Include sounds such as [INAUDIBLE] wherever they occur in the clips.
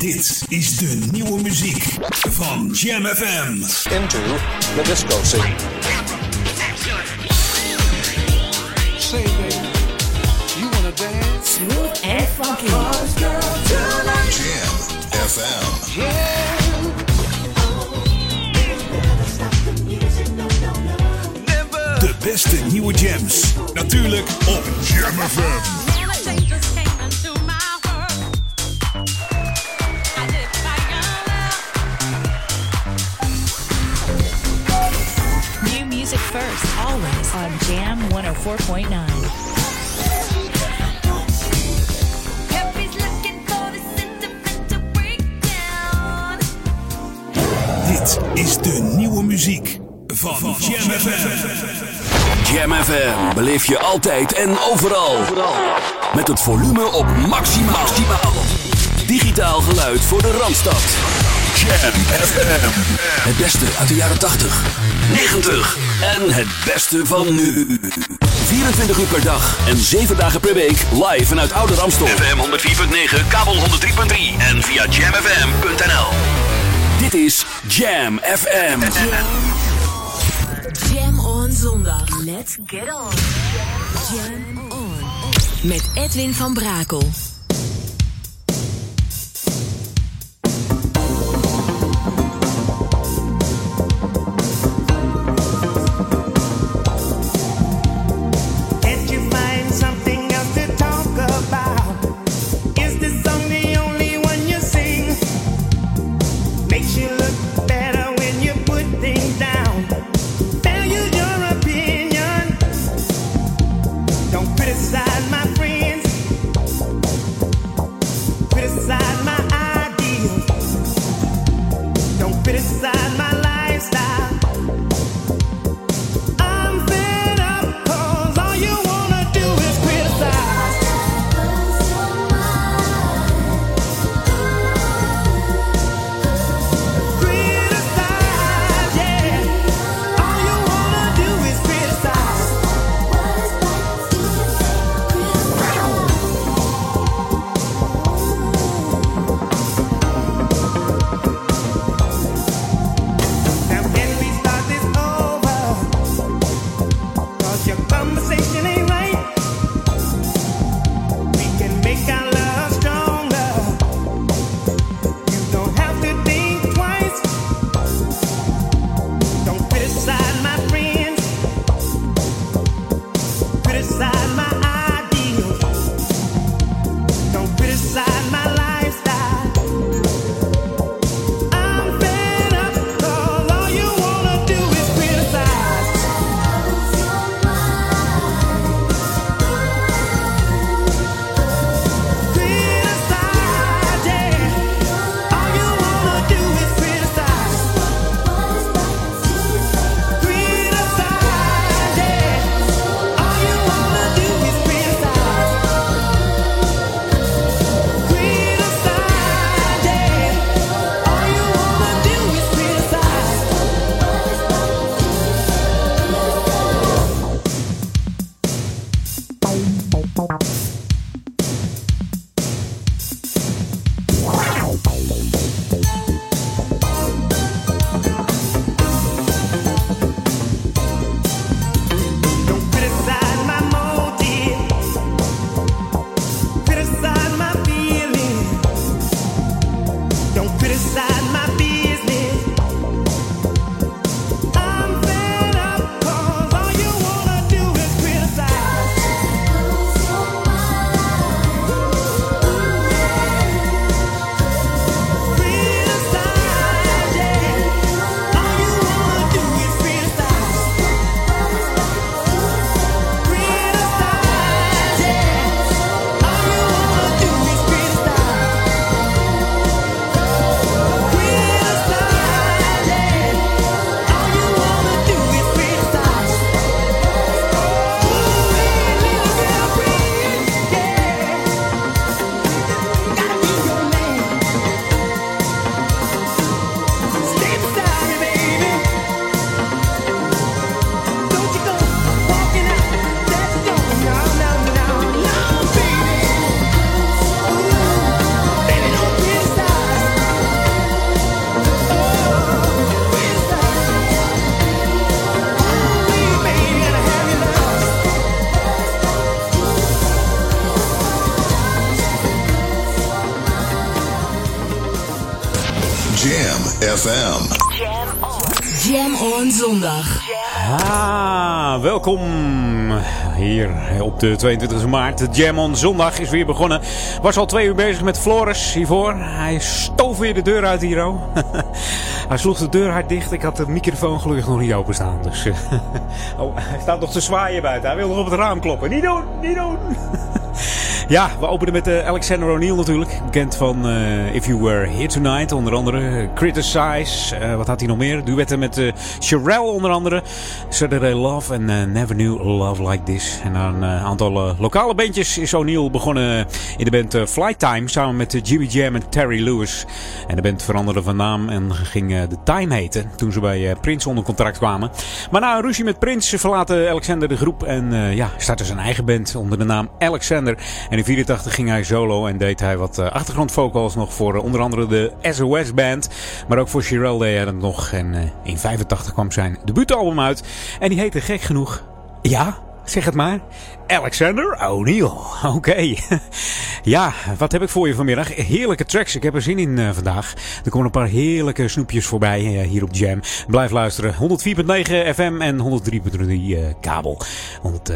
Dit is de nieuwe muziek van Jam FM. into the disco scene. Say, baby, you wanna dance? Smooth and funky. Jam FM. Yeah. De beste nieuwe jams. Natuurlijk op Jam FM. 104.9. Dit is de nieuwe muziek van, Jam FM. Jam FM beleef je altijd en overal. Met het volume op maximaal. Digitaal geluid voor de Randstad. Jam FM. Het beste uit de jaren 80, 90 en het beste van nu. 24 uur per dag en 7 dagen per week live vanuit Oude Ramstel. FM 104.9, kabel 103.3 en via jamfm.nl. Dit is Jam FM. Jam on zondag. Let's get on. Jam on. Met Edwin van Brakel. FM. Jam on. Jam on zondag. Ah, welkom hier op de 22 maart. Jam on zondag is weer begonnen. Was al twee uur bezig met Floris hiervoor. Hij stoof weer de deur uit hier. [LAUGHS] Hij sloeg de deur hard dicht. Ik had de microfoon gelukkig nog niet openstaan. Dus, [LAUGHS] oh, hij staat nog te zwaaien buiten. Hij wil nog op het raam kloppen. Niet doen, niet doen. Ja, we openen met uh, Alexander O'Neill natuurlijk. Bekend van uh, If You Were Here Tonight, onder andere. Criticize, uh, wat had hij nog meer? Duetten met uh, Sherelle onder andere. Saturday Love en Never Knew Love Like This. En na een aantal lokale bandjes is O'Neill begonnen in de band Flight Time. Samen met Jimmy Jam en Terry Lewis. En de band veranderde van naam en ging The Time heten. Toen ze bij Prince onder contract kwamen. Maar na een ruzie met Prince verlaten Alexander de groep. En ja, startte zijn eigen band onder de naam Alexander. En in 84 ging hij solo en deed hij wat achtergrondvocals nog voor onder andere de SOS Band. Maar ook voor Shirelle deed hij dat nog. En in 85 kwam zijn debuutalbum uit. En die heette gek genoeg... Ja, zeg het maar. Alexander O'Neill. [LAUGHS] Oké. [LAUGHS] Ja, wat heb ik voor je vanmiddag? Heerlijke tracks. Ik heb er zin in vandaag. Er komen een paar heerlijke snoepjes voorbij hier op Jam. Blijf luisteren. 104.9 FM en 103.3 uh, kabel. Want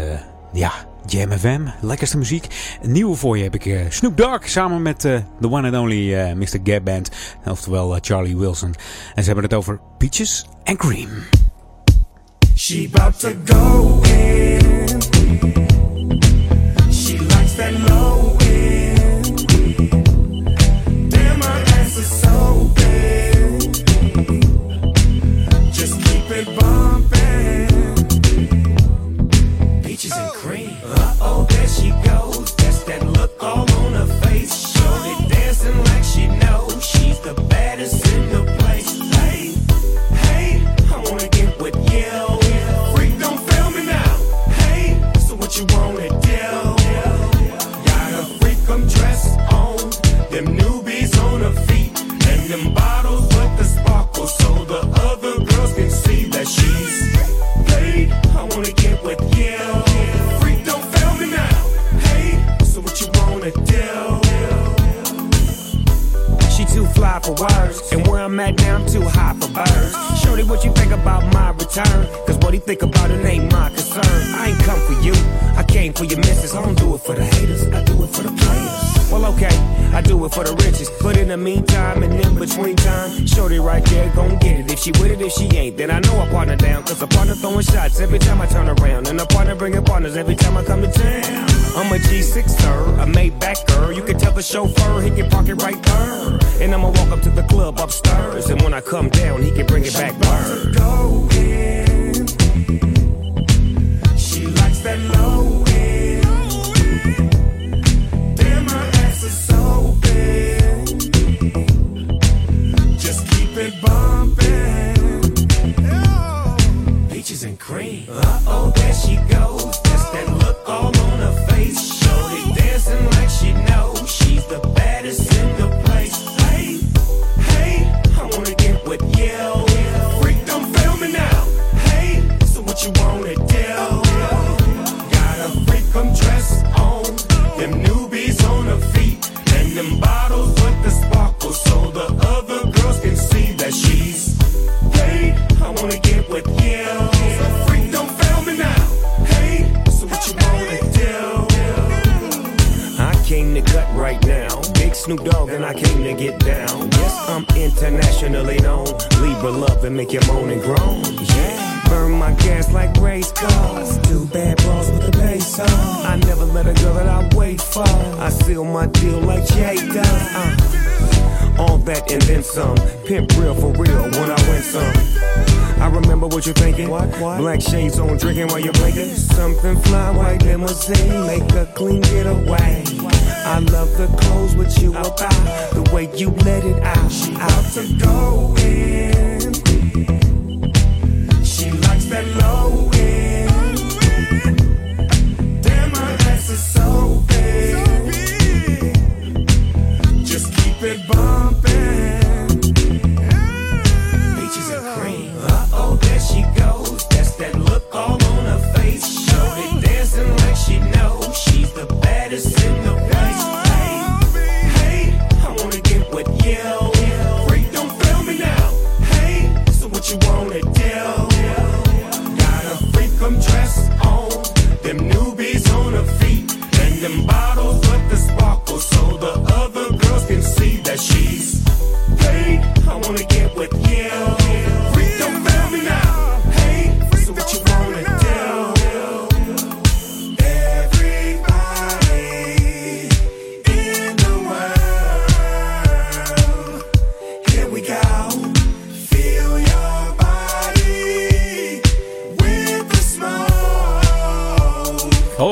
ja... Jam FM, lekkerste muziek. Een nieuwe voor je heb ik uh, Snoop Dogg samen met uh, the one and only uh, Mr. Gab Band. Oftewel Charlie Wilson. En ze hebben het over Peaches and Cream. About to go.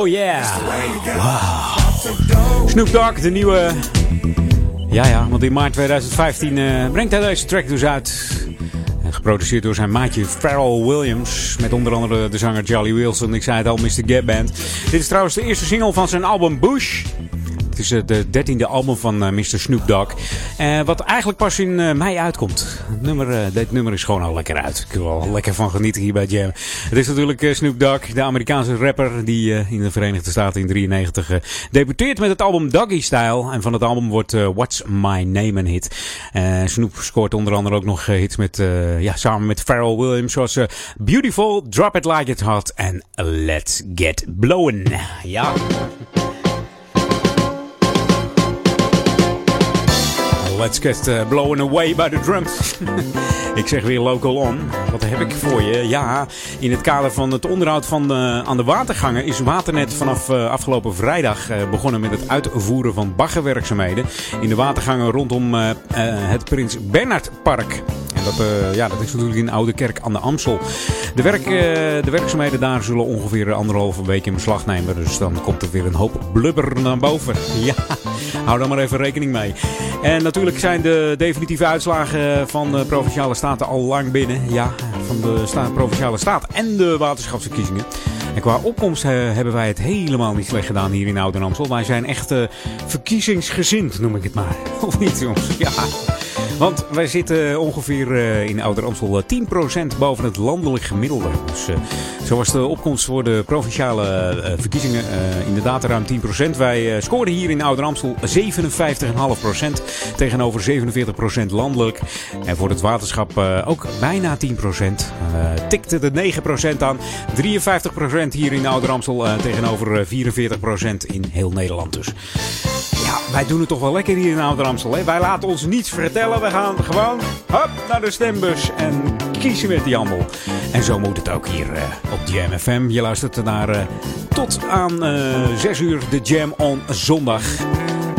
Yeah. Wow. Snoop Dogg, de nieuwe... Ja, ja, want in maart 2015 uh, brengt hij deze track dus uit. Geproduceerd door zijn maatje Pharrell Williams. Met onder andere de zanger Charlie Wilson. Ik zei het al, Mr. Gap Band. Dit is trouwens de eerste single van zijn album Bush. Het is de dertiende album van uh, Mr. Snoop Dogg. Uh, wat eigenlijk pas in mei uitkomt. Nummer, dit nummer is gewoon al lekker uit. Ik wil wel lekker van genieten hier bij Jam. Het is natuurlijk Snoop Dogg, de Amerikaanse rapper die in de Verenigde Staten in 93 debuteert met het album Doggy Style. En van het album wordt What's My Name een hit. Snoop scoort onder andere ook nog hits met, ja, samen met Pharrell Williams. Zoals Beautiful, Drop It Like It's Hot en Let's Get Blown. Ja. Let's get uh, blown away by the drums. [LAUGHS] ik zeg weer local on. Wat heb ik voor je? Ja, in het kader van het onderhoud van de, aan de watergangen is Waternet vanaf uh, afgelopen vrijdag uh, begonnen met het uitvoeren van baggerwerkzaamheden in de watergangen rondom het Prins Bernhard Park. En dat, ja, dat is natuurlijk in Oude Kerk aan de Amstel. De, werk, de werkzaamheden daar zullen ongeveer anderhalve week in beslag nemen. Dus dan komt er weer een hoop blubber naar boven. [LAUGHS] Ja, hou daar maar even rekening mee. En natuurlijk zijn de definitieve uitslagen van de Provinciale Staten al lang binnen. Ja, van de Provinciale Staat en de waterschapsverkiezingen. En qua opkomst hebben wij het helemaal niet slecht gedaan hier in Ouder-Amstel. Wij zijn echt uh, verkiezingsgezind, noem ik het maar. [LAUGHS] Of niet, jongens? Ja. Want wij zitten ongeveer uh, in Ouder Amstel 10% boven het landelijk gemiddelde. Dus uh, zo was de opkomst voor de provinciale verkiezingen inderdaad ruim 10%. Wij scoorden hier in Ouder Amstel 57,5% tegenover 47% landelijk. En voor het waterschap ook bijna 10%. tikte de 9% aan. 53% hier in Ouder Amstel tegenover 44% in heel Nederland dus. Wij doen het toch wel lekker hier in Ouder Amstel. Hè? Wij laten ons niets vertellen. We gaan gewoon hop, naar de stembus en kiezen met die handel. En zo moet het ook hier uh, op Jam FM. Je luistert naar uh, tot aan uh, 6 uur de Jam on zondag.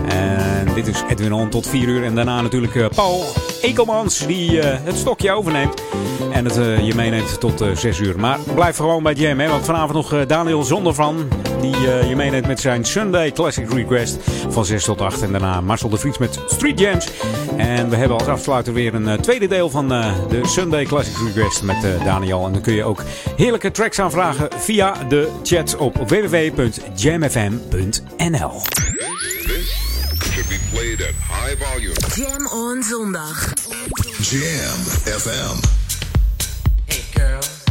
En dit is Edwin On tot 4 uur. En daarna natuurlijk Paul Ekelmans die het stokje overneemt. En het uh, je meeneemt tot uh, 6 uur. Maar blijf gewoon bij Jam, hè, want vanavond nog Daniel Zondervan. Die je meeneemt met zijn Sunday Classic Request van 6 tot 8. En daarna Marcel de Vries met Street Jams. En we hebben als afsluiter weer een tweede deel van de Sunday Classic Request met Daniel. En dan kun je ook heerlijke tracks aanvragen via de chat op www.jamfm.nl. Played at high volume. Jam on zondag. Jam FM. Hey girls.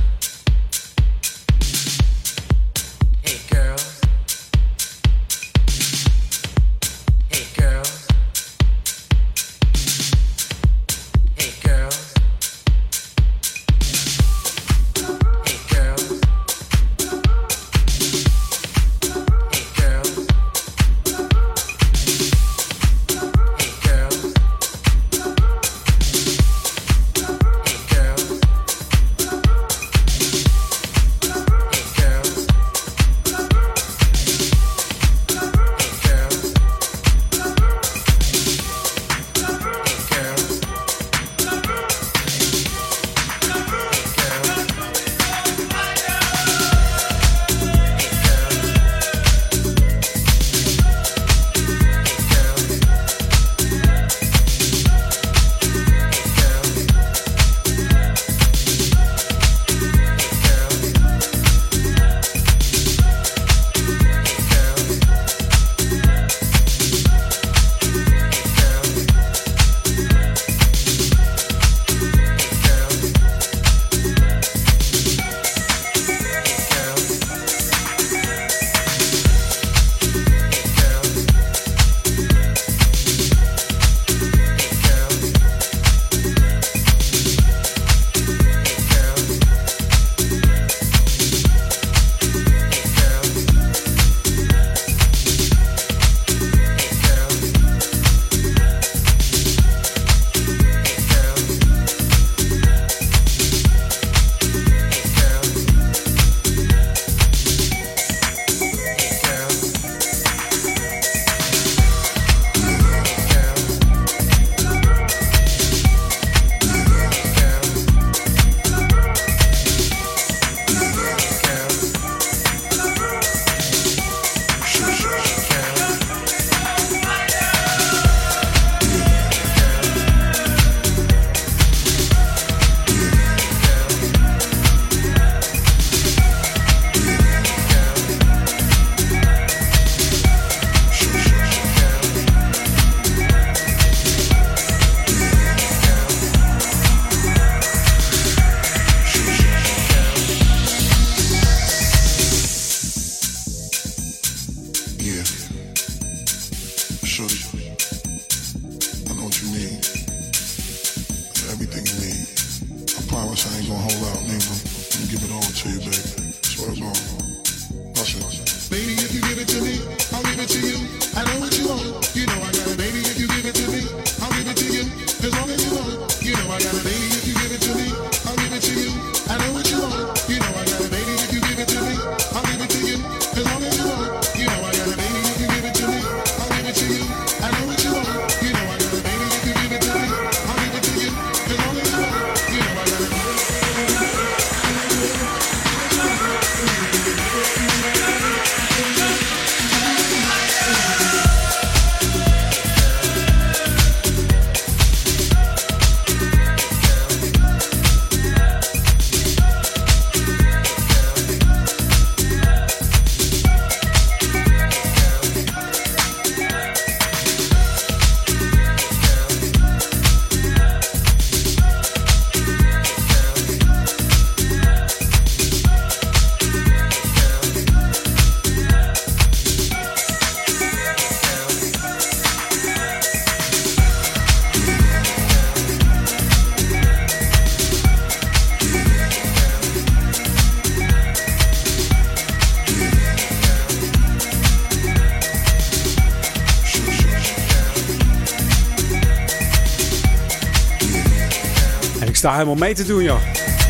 Sta helemaal mee te doen, joh.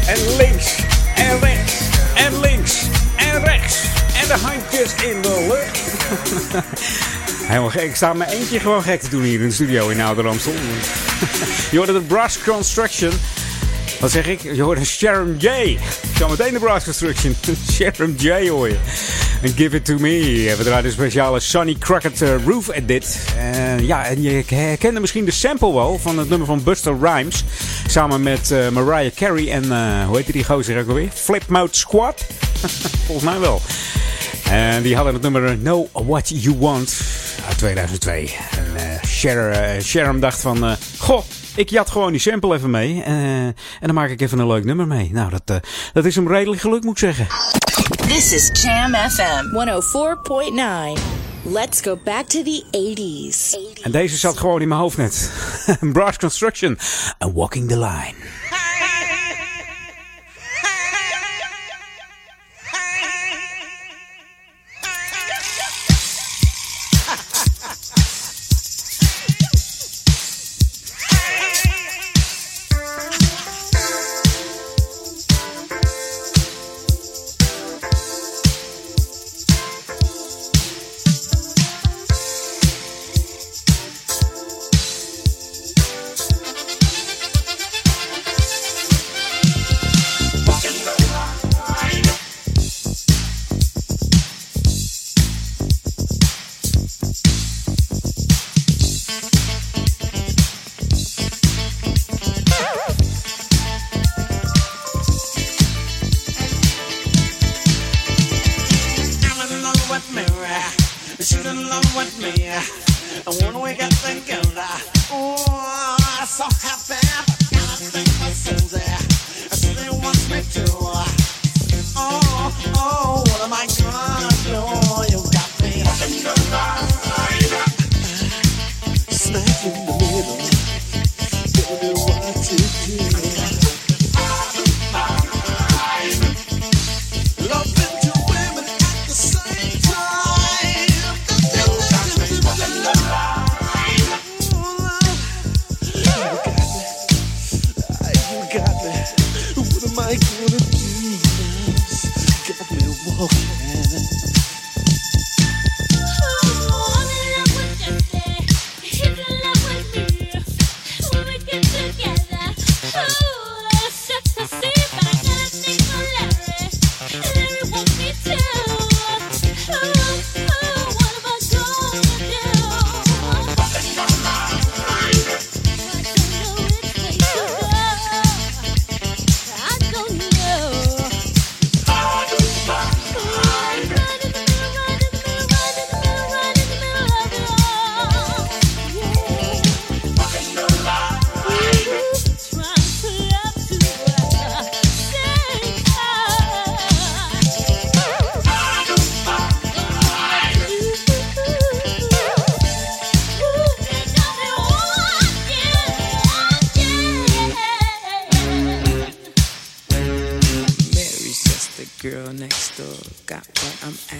En links, en rechts, en links, en rechts. En de handjes in de lucht. [LAUGHS] helemaal gek. Ik sta mijn eentje gewoon gek te doen hier in de studio in Ouder Amstel. [LAUGHS] Je hoorde de Brass Construction. Wat zeg ik? Je hoorde Sharon J. Zometeen de Brass Construction. [LAUGHS] Sharon J hoor je. En Give It To Me. We draaien een speciale Sonny Crockett eh, Roof Edit. En ja, en je herkende misschien de sample wel van het nummer van Buster Rhymes. Samen met eh, Mariah Carey en, eh, hoe heet die gozer ook alweer? Flipmouth Squad? [LAUGHS] Volgens mij wel. En die hadden het nummer Know What You Want uit 2002. En eh Sharon, eh, dacht van, eh, goh, ik jat gewoon die sample even mee. eh, en dan maak ik even een leuk nummer mee. Nou, dat, eh, dat is hem redelijk geluk, moet ik zeggen. This is Jam FM 104.9. Let's go back to the 80s. En deze zat gewoon in mijn hoofd net. [LAUGHS] Brass Construction. And Walking the Line. [LAUGHS]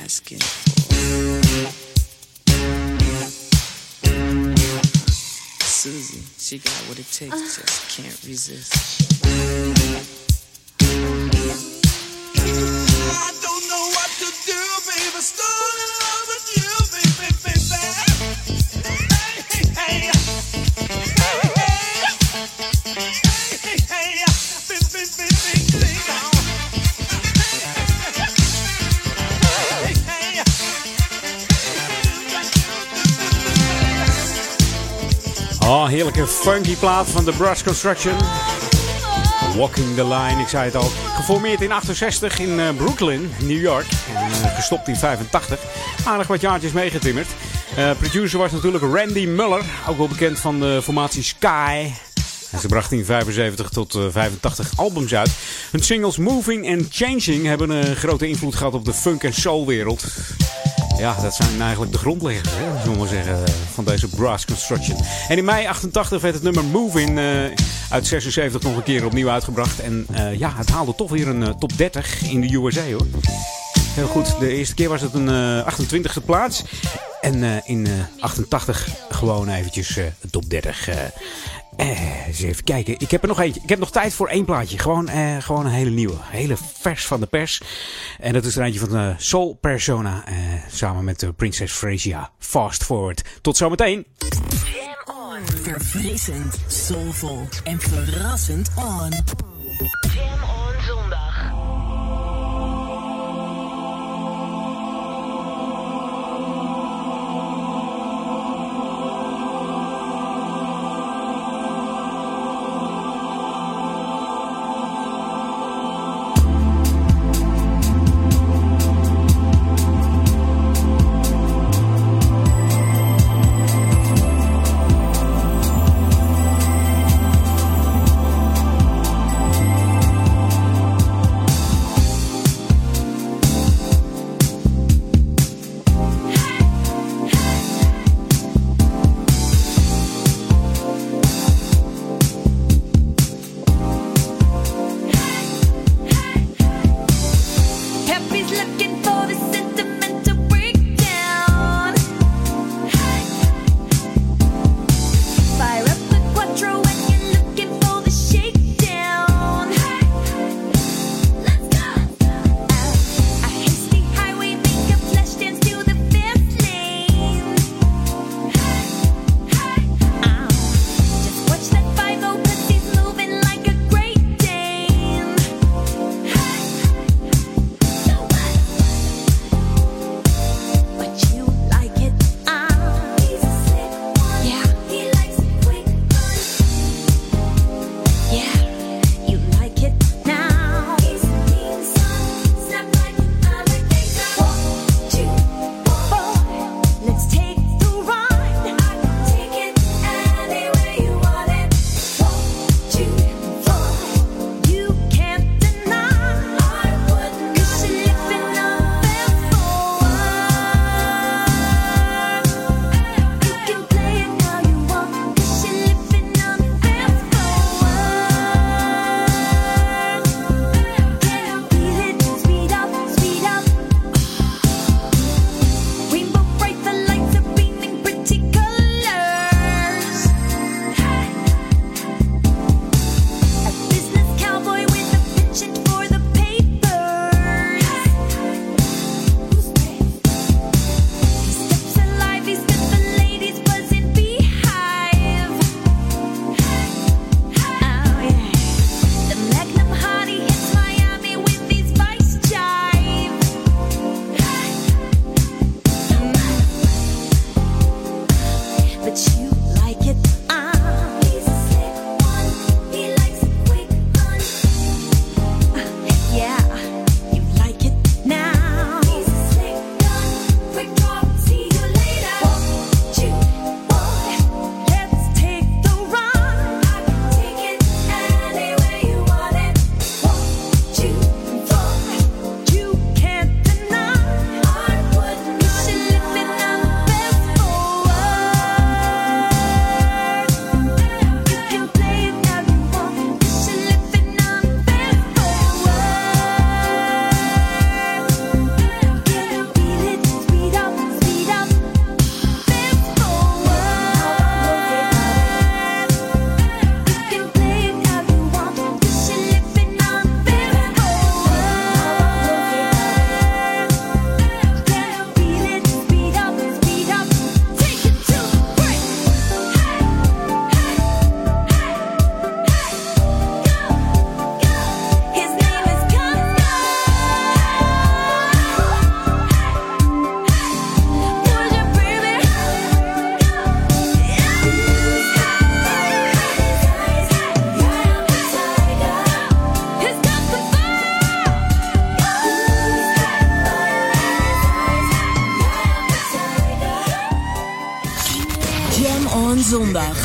asking for. Susie, she got what it takes, just can't resist. Heerlijke funky plaat van The Brush Construction. Walking the Line, ik zei het al. Geformeerd in 68 in eh, Brooklyn, New York. En eh, gestopt in 85. Aardig wat jaartjes meegetimmerd. Eh, producer was natuurlijk Randy Muller. Ook wel bekend van de formatie Sky. En ze bracht in 75 tot eh, 85 albums uit. Hun singles Moving and Changing hebben een grote invloed gehad op de funk- en soulwereld. Ja, dat zijn eigenlijk de grondleggers, hè, zullen we zeggen, van deze Brass Construction. En in mei 88 werd het nummer Moving eh, uit 76 nog een keer opnieuw uitgebracht. En eh, ja, het haalde toch weer een eh, top 30 in de USA hoor. Heel goed, de eerste keer was het een eh 28e plaats. En in eh 88 gewoon eventjes een top 30. Eh eh, eens even kijken. Ik heb er nog eentje. Ik heb nog tijd voor één plaatje. Gewoon, eh, gewoon een hele nieuwe. Hele vers van de pers. En dat is er eentje van de Soul Persona. eh, samen met de Princess Frisia. Fast forward. Tot zometeen. Jam on. Verfrissend, soulvol en verrassend on. Jam on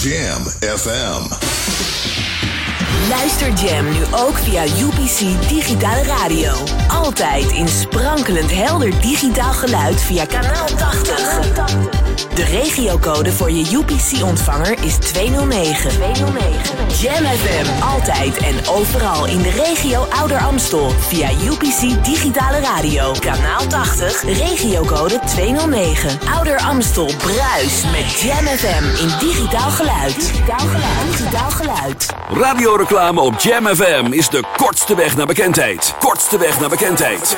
Jam FM. Luister Jam nu ook via UPC Digitale Radio. Altijd in sprankelend helder digitaal geluid via kanaal 80. De regiocode voor je UPC-ontvanger is 209. 209. Jam FM, altijd en overal in de regio Ouder Amstel via UPC Digitale Radio. Kanaal 80, regiocode 209. Ouder Amstel bruis met Jam FM in digitaal geluid. Digitaal geluid. Digitaal geluid. Radioreclame op Jam FM is de kortste weg naar bekendheid. Kortste weg naar bekendheid.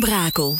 Brakel.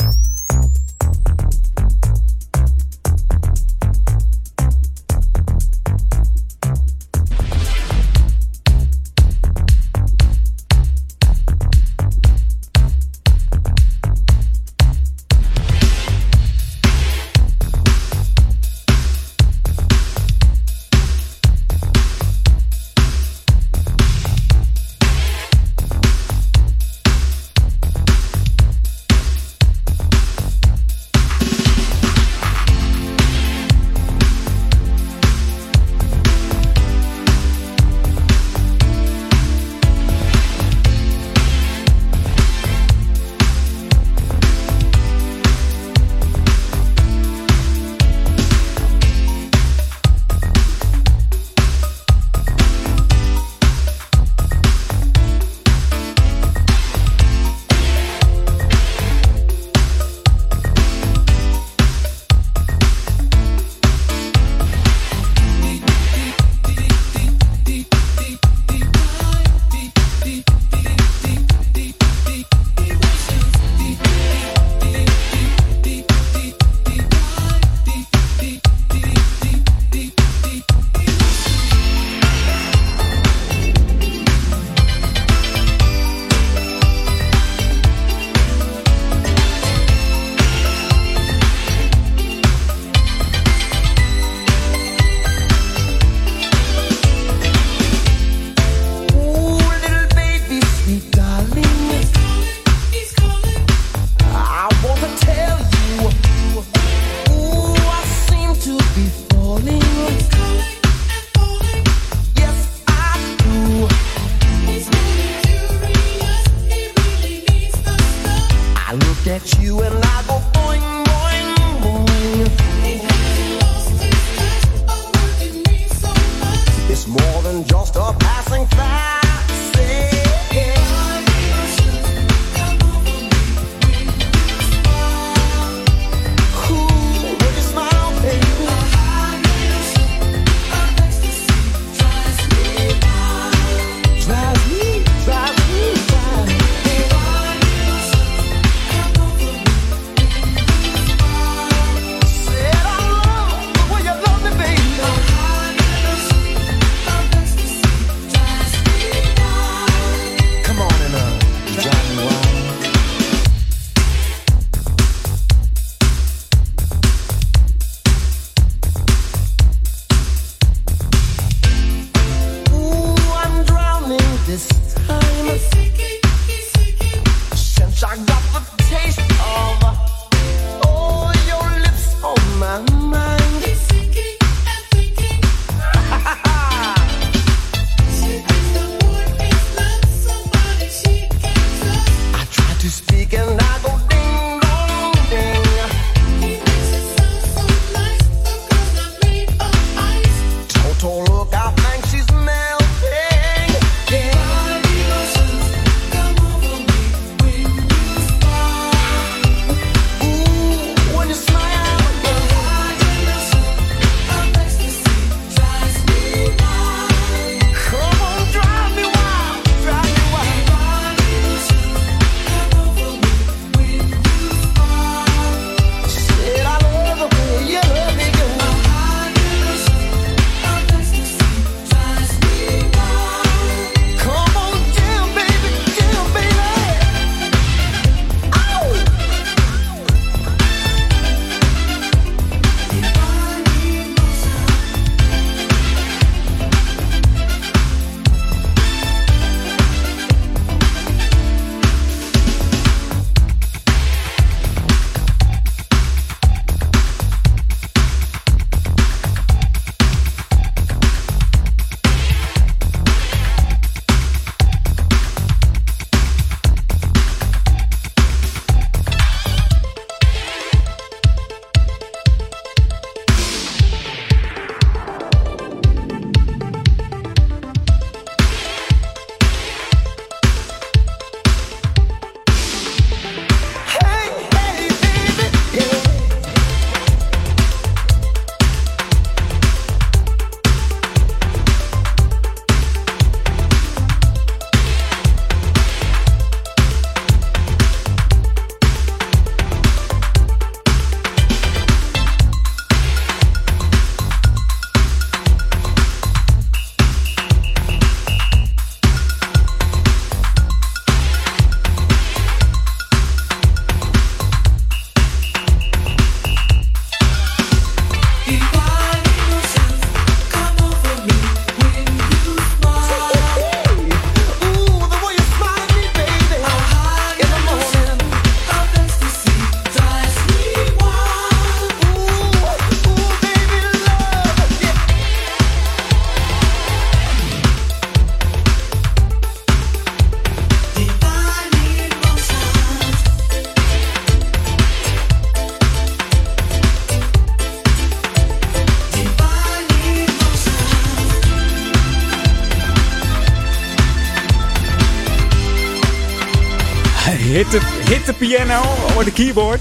Piano or the keyboard.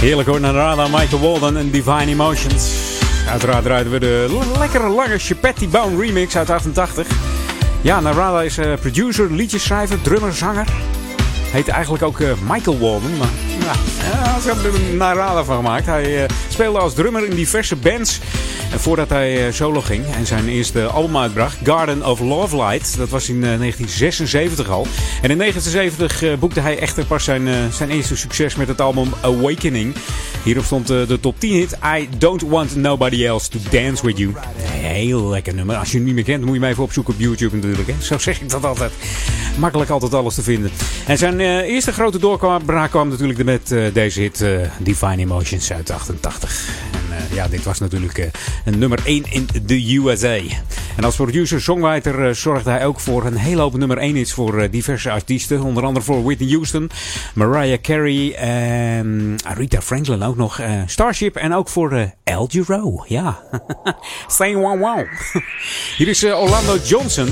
Heerlijk hoor, Narada, Michael Walden en Divine Emotions. Uiteraard draaiden we de lekkere lange Chapetti Bone remix uit 88. Ja, Narada is eh, producer, liedjeschrijver, drummer, zanger. Heet eigenlijk ook eh, Michael Walden. Maar ja, ja, ze hebben er een Narada van gemaakt. Hij eh, speelde als drummer in diverse bands. Voordat hij eh, solo ging en zijn eerste album uitbracht, Garden of Love Light, dat was in eh, 1976 al. En in 1979 eh, boekte hij echter pas zijn, eh, zijn eerste succes met het album Awakening. Hierop stond eh, de top 10 hit I Don't Want Nobody Else to Dance With You. Heel lekker nummer. Als je hem niet meer kent, moet je hem even opzoeken op YouTube natuurlijk. Hè? Zo zeg ik dat altijd. Makkelijk altijd alles te vinden. En zijn eh, eerste grote doorbraak kwam natuurlijk met eh, deze hit eh, Divine Emotions uit 88. Eh, ja, dit was natuurlijk eh, een nummer 1 in de USA. En als producer-songwriter eh, zorgde hij ook voor een hele hoop nummer 1 hits voor diverse artiesten. Onder andere voor Whitney Houston, Mariah Carey, en Rita Franklin ook nog. Starship en ook voor Al Jarreau. Ja, [LAUGHS] saying wow wow. [LAUGHS] Hier is Orlando Johnson.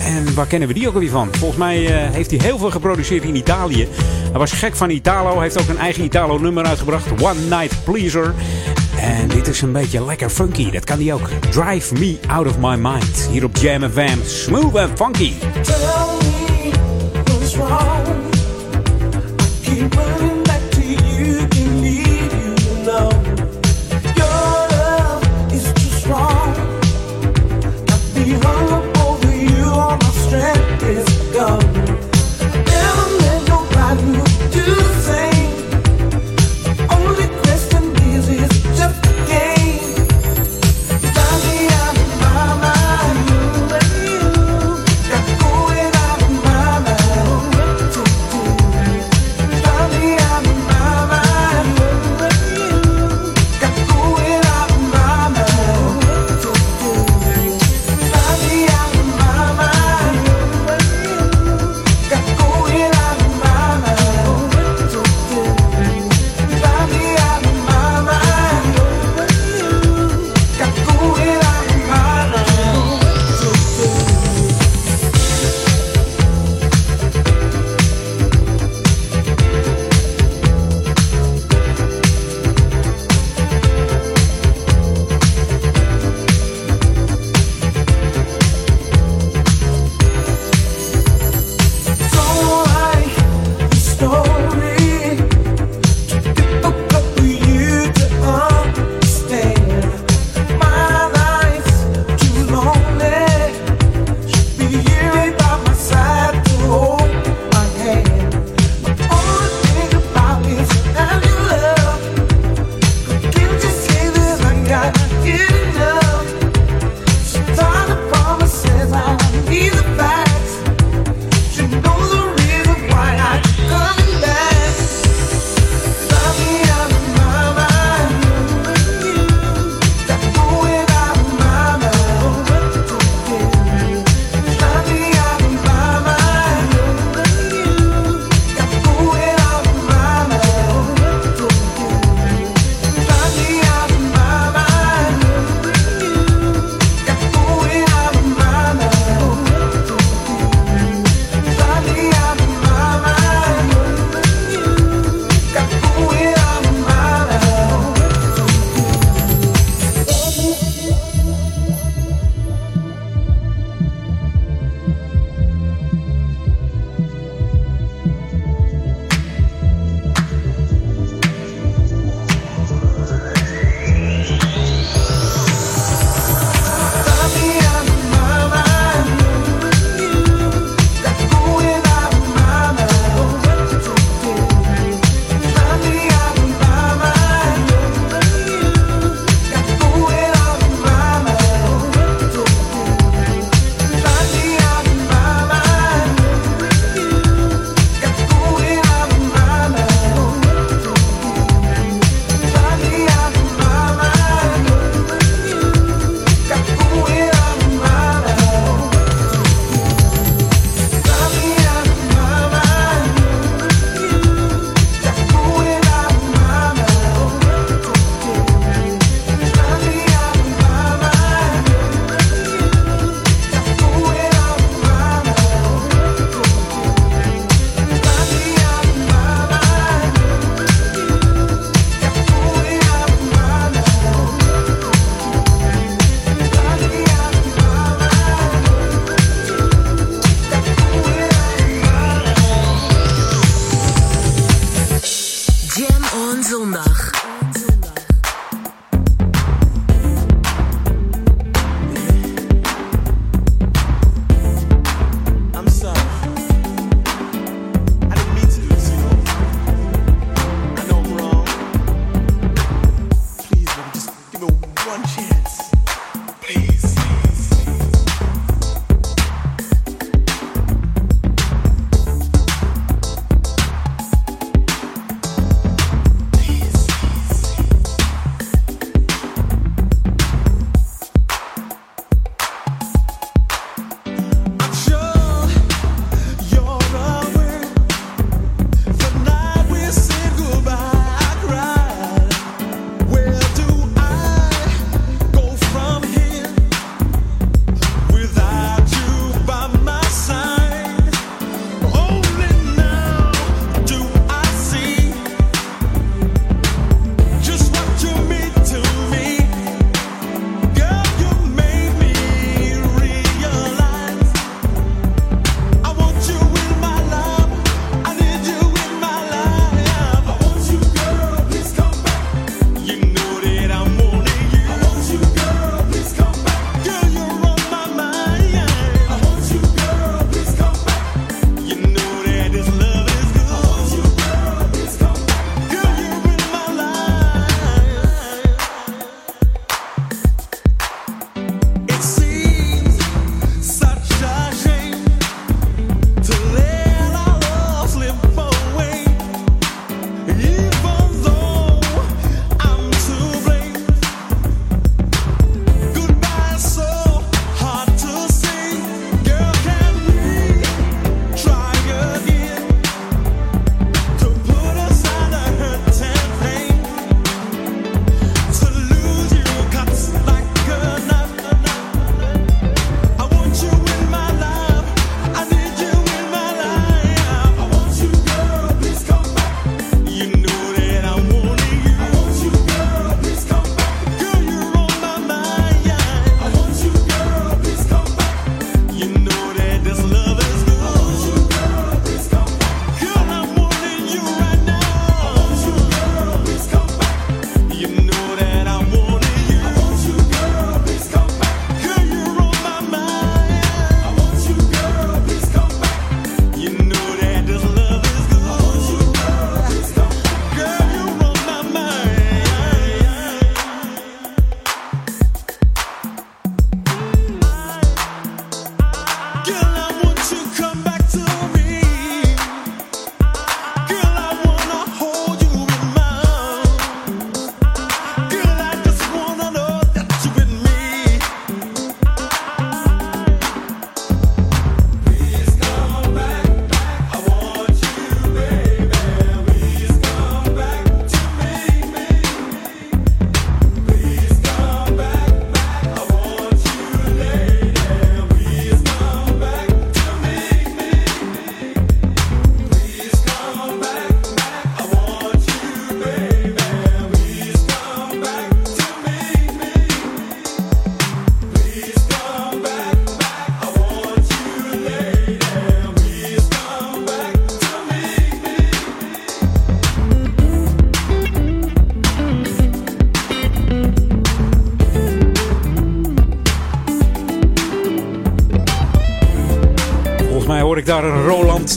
En waar kennen we die ook alweer van? Volgens mij heeft hij heel veel geproduceerd in Italië. Hij was gek van Italo. Heeft ook een eigen Italo nummer uitgebracht. One Night Pleaser. En dit is een beetje lekker funky. Dat kan hij ook. Drive Me Out of My Mind. Hier op Jam FM. Smooth and funky. Tell me what's wrong.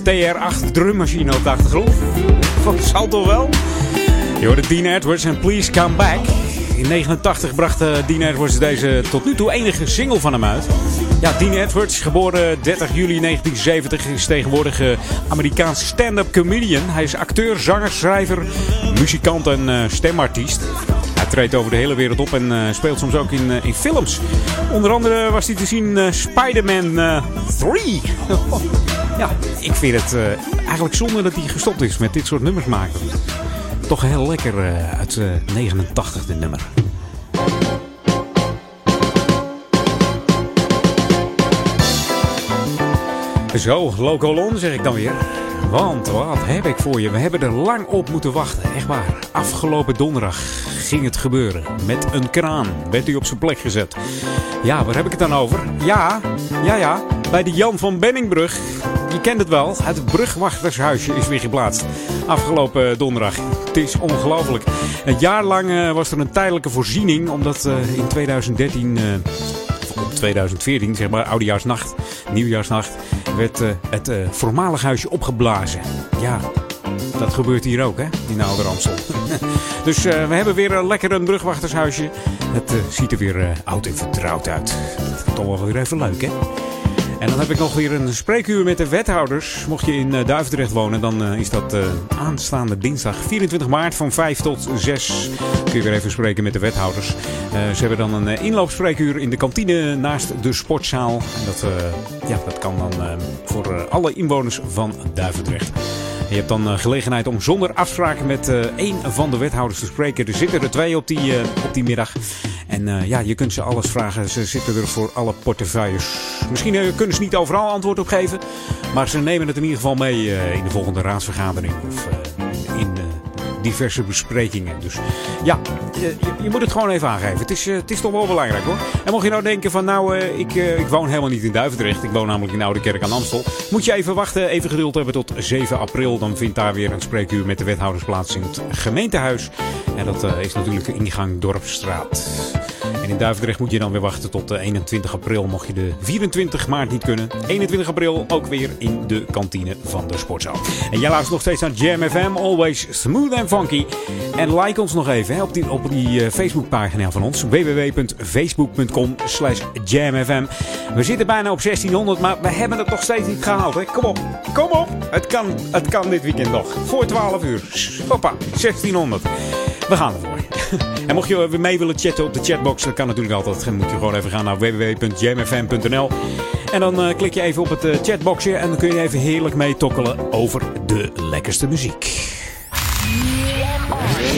TR8 drummachine op de achtergrond. Dat zal toch wel? Je hoorde Dean Edwards en Please Come Back. In 89 bracht Dean Edwards deze tot nu toe enige single van hem uit. Ja, Dean Edwards, geboren 30 juli 1970, is tegenwoordig Amerikaanse stand-up comedian. Hij is acteur, zanger, schrijver, muzikant en eh, stemartiest. Hij treedt over de hele wereld op en eh, speelt soms ook in, eh, in films. Onder andere was hij te zien Spider-Man eh, 3. [LAUGHS] ja, ik vind het eh, eigenlijk zonde dat hij gestopt is met dit soort nummers maken. Toch heel lekker eh, uit eh, 89 dit nummer. Zo, Locolon zeg ik dan weer. Want wat heb ik voor je? We hebben er lang op moeten wachten. Echt waar. Afgelopen donderdag ging het gebeuren. Met een kraan werd hij op zijn plek gezet. Ja, waar heb ik het dan over? Ja, ja, ja. Bij de Jan van Benningbrug. Je kent het wel. Het brugwachtershuisje is weer geplaatst. Afgelopen donderdag. Het is ongelooflijk. Een jaar lang eh, was er een tijdelijke voorziening. Omdat eh, in 2013... eh, op 2014, zeg maar, oudejaarsnacht, nieuwjaarsnacht, werd eh, het voormalig huisje opgeblazen. Ja, dat gebeurt hier ook, hè, in Oude Ramsel. [LAUGHS] dus we hebben weer een lekker een brugwachtershuisje. Het ziet er weer oud en vertrouwd uit. Toch wel weer even leuk, hè? En dan heb ik nog weer een spreekuur met de wethouders. Mocht je in eh, Duivendrecht wonen, dan eh, is dat eh, aanstaande dinsdag 24 maart van 5 tot 6. Kun je weer even spreken met de wethouders. Ze hebben dan een inloopspreekuur in de kantine naast de sportzaal. En dat, ja, dat kan dan voor alle inwoners van Duivendrecht. Je hebt dan eh, gelegenheid om zonder afspraak met eh één van de wethouders te spreken. Er zitten er twee op die, eh, op die middag. En eh, ja, je kunt ze alles vragen. Ze zitten er voor alle portefeuilles. Misschien eh, kunnen ze niet overal antwoord op geven. Maar ze nemen het in ieder geval mee eh, in de volgende raadsvergadering. Of eh, eh, diverse besprekingen. Dus ja, je, je- moet het gewoon even aangeven. Het is, eh, het is toch wel belangrijk hoor. En mocht je nou denken van nou, eh, ik, eh, ik woon helemaal niet in Duivendrecht. Ik woon namelijk in Oude Kerk aan Amstel. Moet je even wachten, even geduld hebben tot 7 april. Dan vindt daar weer een spreekuur met de wethouders plaats in het gemeentehuis. En dat is natuurlijk ingang Dorpsstraat. En in Duivendrecht moet je dan weer wachten tot eh, 21 april. Mocht je de 24 maart niet kunnen. 21 april ook weer in de kantine van de sportzaal. En jij luistert nog steeds naar Jam FM. Always smooth and funky. En like ons nog even hè, op die, op die eh, Facebookpagina van ons. www.facebook.com slash jamfm. We zitten bijna op 1600, maar we hebben het nog steeds niet gehaald. Hè? Kom op, kom op. Het kan, het kan dit weekend nog. Voor 12 uur. Hoppa, 1600. We gaan ervoor. [LAUGHS] En mocht je weer mee willen chatten op de chatbox, dat kan natuurlijk altijd. Dan moet je gewoon even gaan naar www.jamfm.nl. En dan eh, klik je even op het eh, chatboxje en dan kun je even heerlijk mee tokkelen over de lekkerste muziek.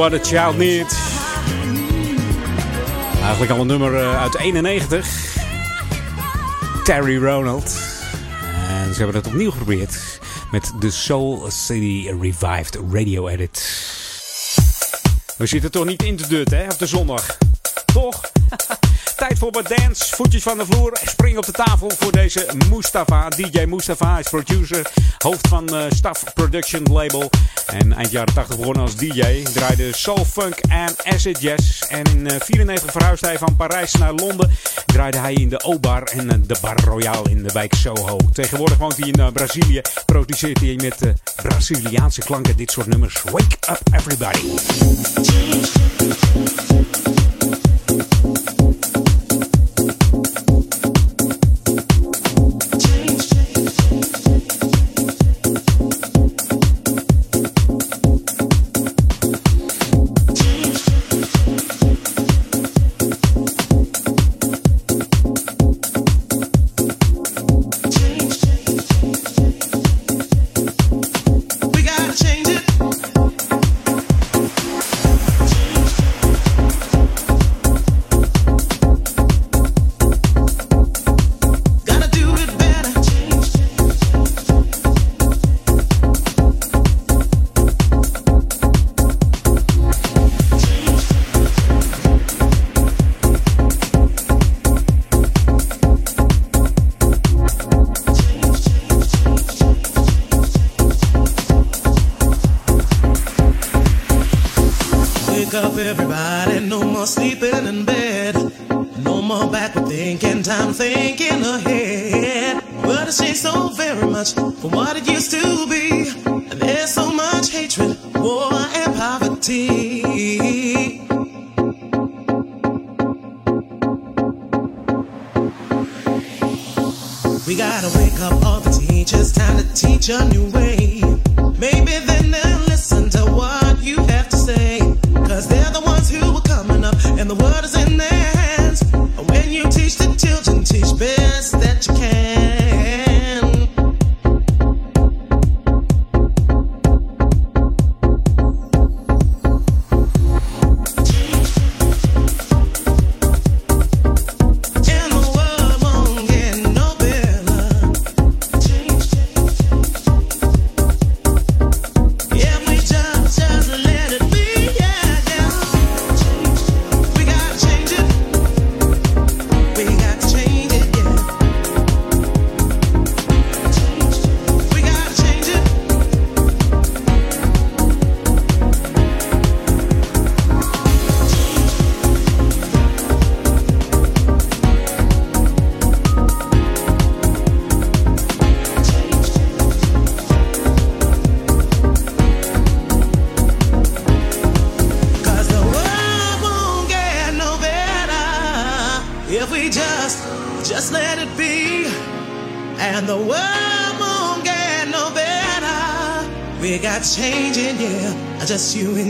what a child needs. Eigenlijk al een nummer eh, uit 91. Terry Ronald. En ze hebben het opnieuw geprobeerd met de Soul City Revived Radio Edit. We zitten toch niet in te dutten, hè, op de zondag. Toch? Voor wat dance. Voetjes van de vloer. Spring op de tafel voor deze Mustafa. DJ Mustafa is producer. Hoofd van eh, Staff Production Label. En eind jaren 80 begonnen als DJ. Draaide soul, funk en acid jazz. En in 1994 verhuisde hij van Parijs naar Londen. Draaide hij in de O-bar en eh, de Bar Royale in de wijk Soho. Tegenwoordig woont hij in eh, Brazilië. Produceert hij met eh, Braziliaanse klanken dit soort nummers. Wake up everybody. Just you and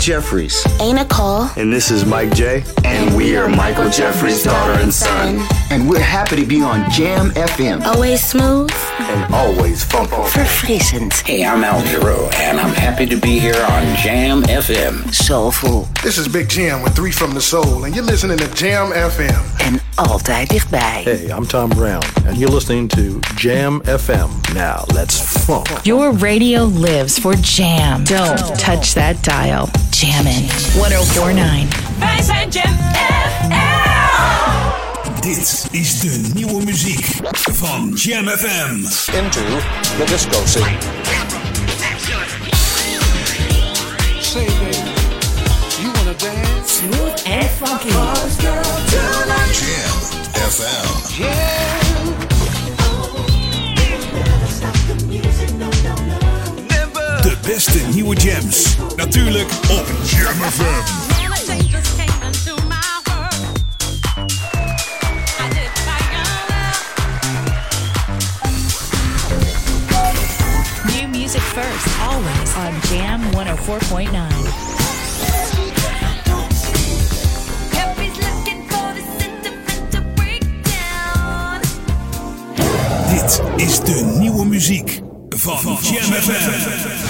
Jeffries. Ain't a call. And this is Mike J. And we are Michael Jeffries' daughter and son. And we're happy to be on Jam FM. Always smooth. And always funky. Verfrissend. Hey, I'm Al Giro, and I'm happy to be here on Jam FM. Soulful. This is Big Jam with Three from the Soul, and you're listening to Jam FM. En altijd dichtbij. Hey, I'm Tom Brown, and you're listening to Jam FM. Now, let's funk. Your radio lives for Jam. Don't touch that dial. Jammin' 1049. Wij zijn Jam FM. Dit is de nieuwe muziek van Jam FM. Into the disco scene. Say, baby, you wanna dance? Smooth and funky. Jam FM. De beste nieuwe jams. Natuurlijk op Jam FM. New music first, always on Jam 104.9. Dit is de nieuwe muziek van Jam FM.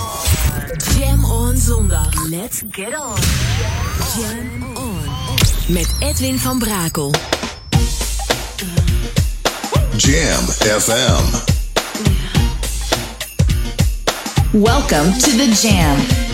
Zondag. Let's get on. Jam on. Met Edwin van Brakel. Jam FM. Welcome to the Jam.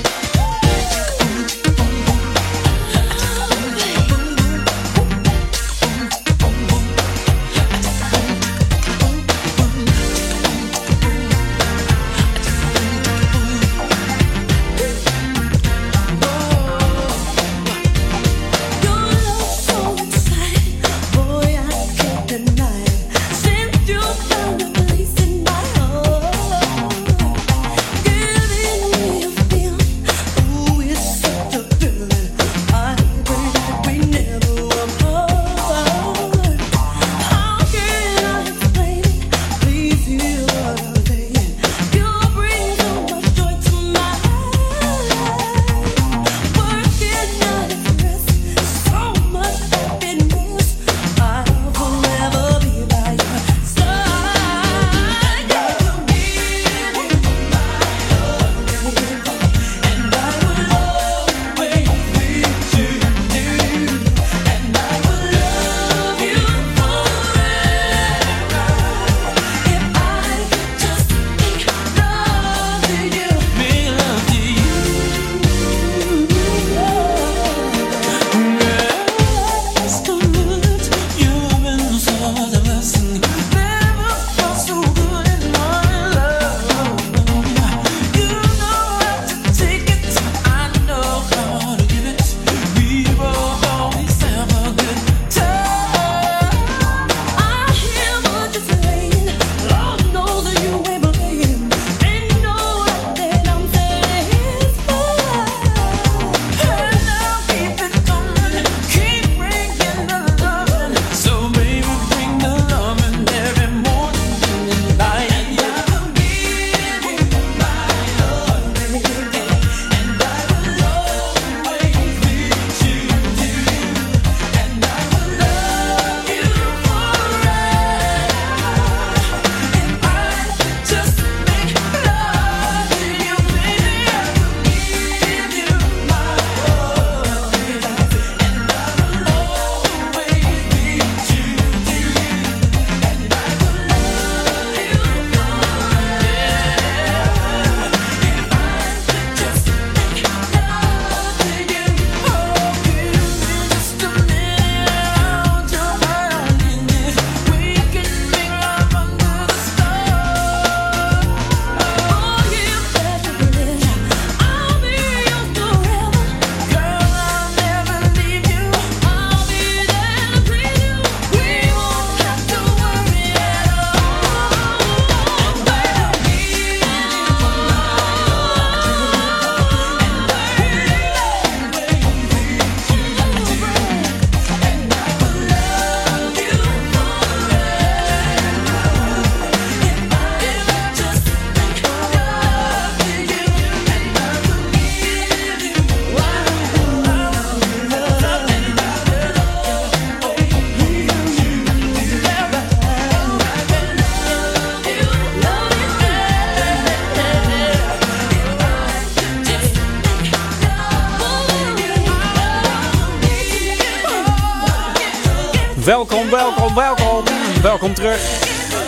Welkom, welkom, welkom. Welkom terug.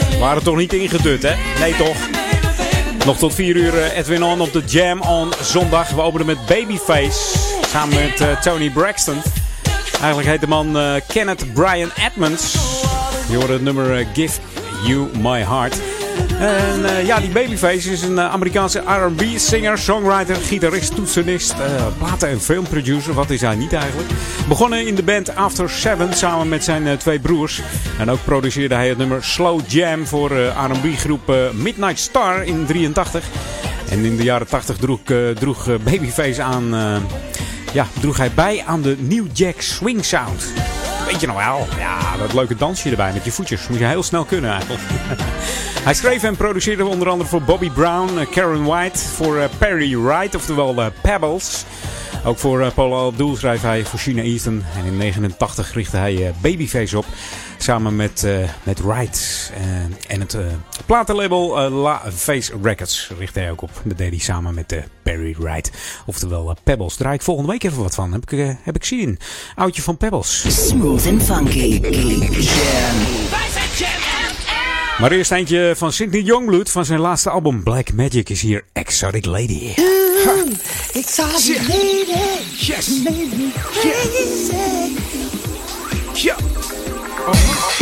We waren toch niet ingedut, hè? Nee, toch? Nog tot 4 uur eh, Edwin On op de Jam on zondag. We openen met Babyface. Samen met eh, Tony Braxton. Eigenlijk heet de man eh, Kenneth Brian Edmonds. Je hoorde het nummer Give You My Heart. En eh, ja, die Babyface is een eh, Amerikaanse R&B singer, songwriter, gitarist, toetsenist, eh, platen- en filmproducer. Wat is hij niet eigenlijk? Begonnen in de band After Seven samen met zijn twee broers. En ook produceerde hij het nummer Slow Jam voor R&B groep Midnight Star in 83. En in de jaren 80 droeg, droeg Babyface aan... ja, droeg hij bij aan de New Jack Swing Sound. Weet je nog wel? Ja, dat leuke dansje erbij met je voetjes. Moet je heel snel kunnen eigenlijk. [LAUGHS] Hij schreef en produceerde onder andere voor Bobby Brown, eh, Karen White, voor eh, Perry Wright, oftewel eh, Pebbles. Ook voor Paul Abdul schreef hij voor China Easton. En in 89 richtte hij Babyface op. Samen met, eh, met Wright. eh, en het eh, platenlabel La Face Records richtte hij ook op. Dat deed hij samen met Perry Wright. Oftewel Pebbles. Draai ik volgende week even wat van. Heb ik, heb ik zin in. Oudje van Pebbles. Smooth and funky. Maar eerst eentje van Sidney Youngblood van zijn laatste album Black Magic is hier Exotic Lady. Exotic lady, yes. made me crazy. Yeah. Seems like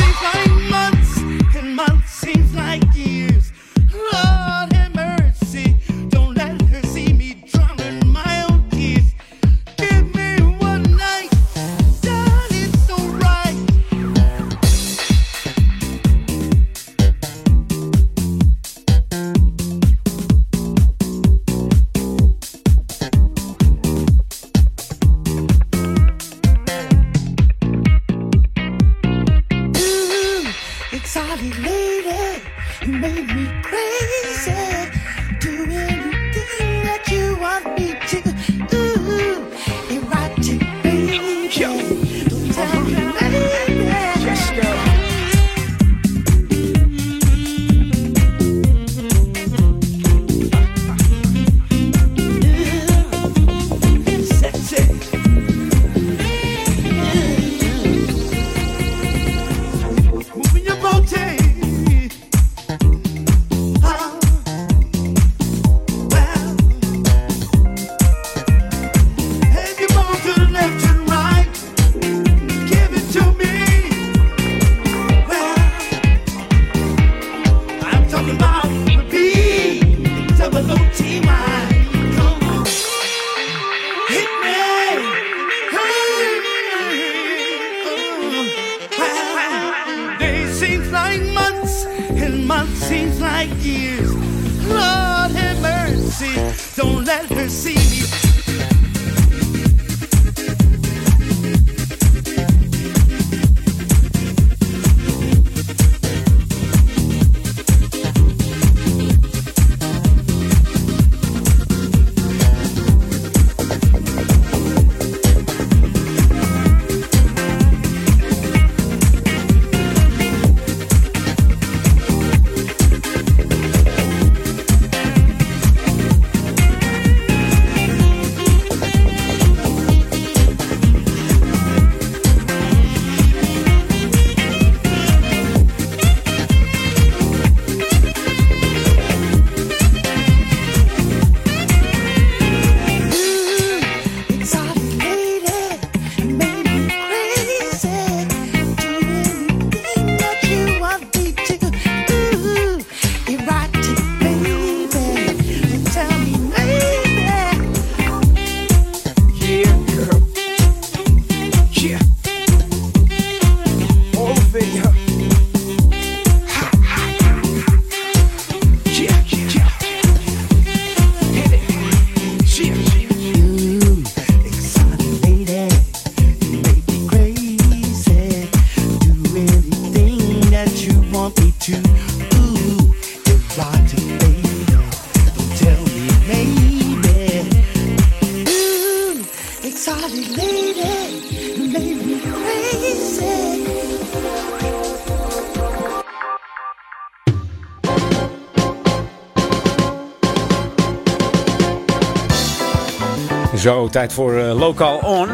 Tijd voor eh, Lokaal On.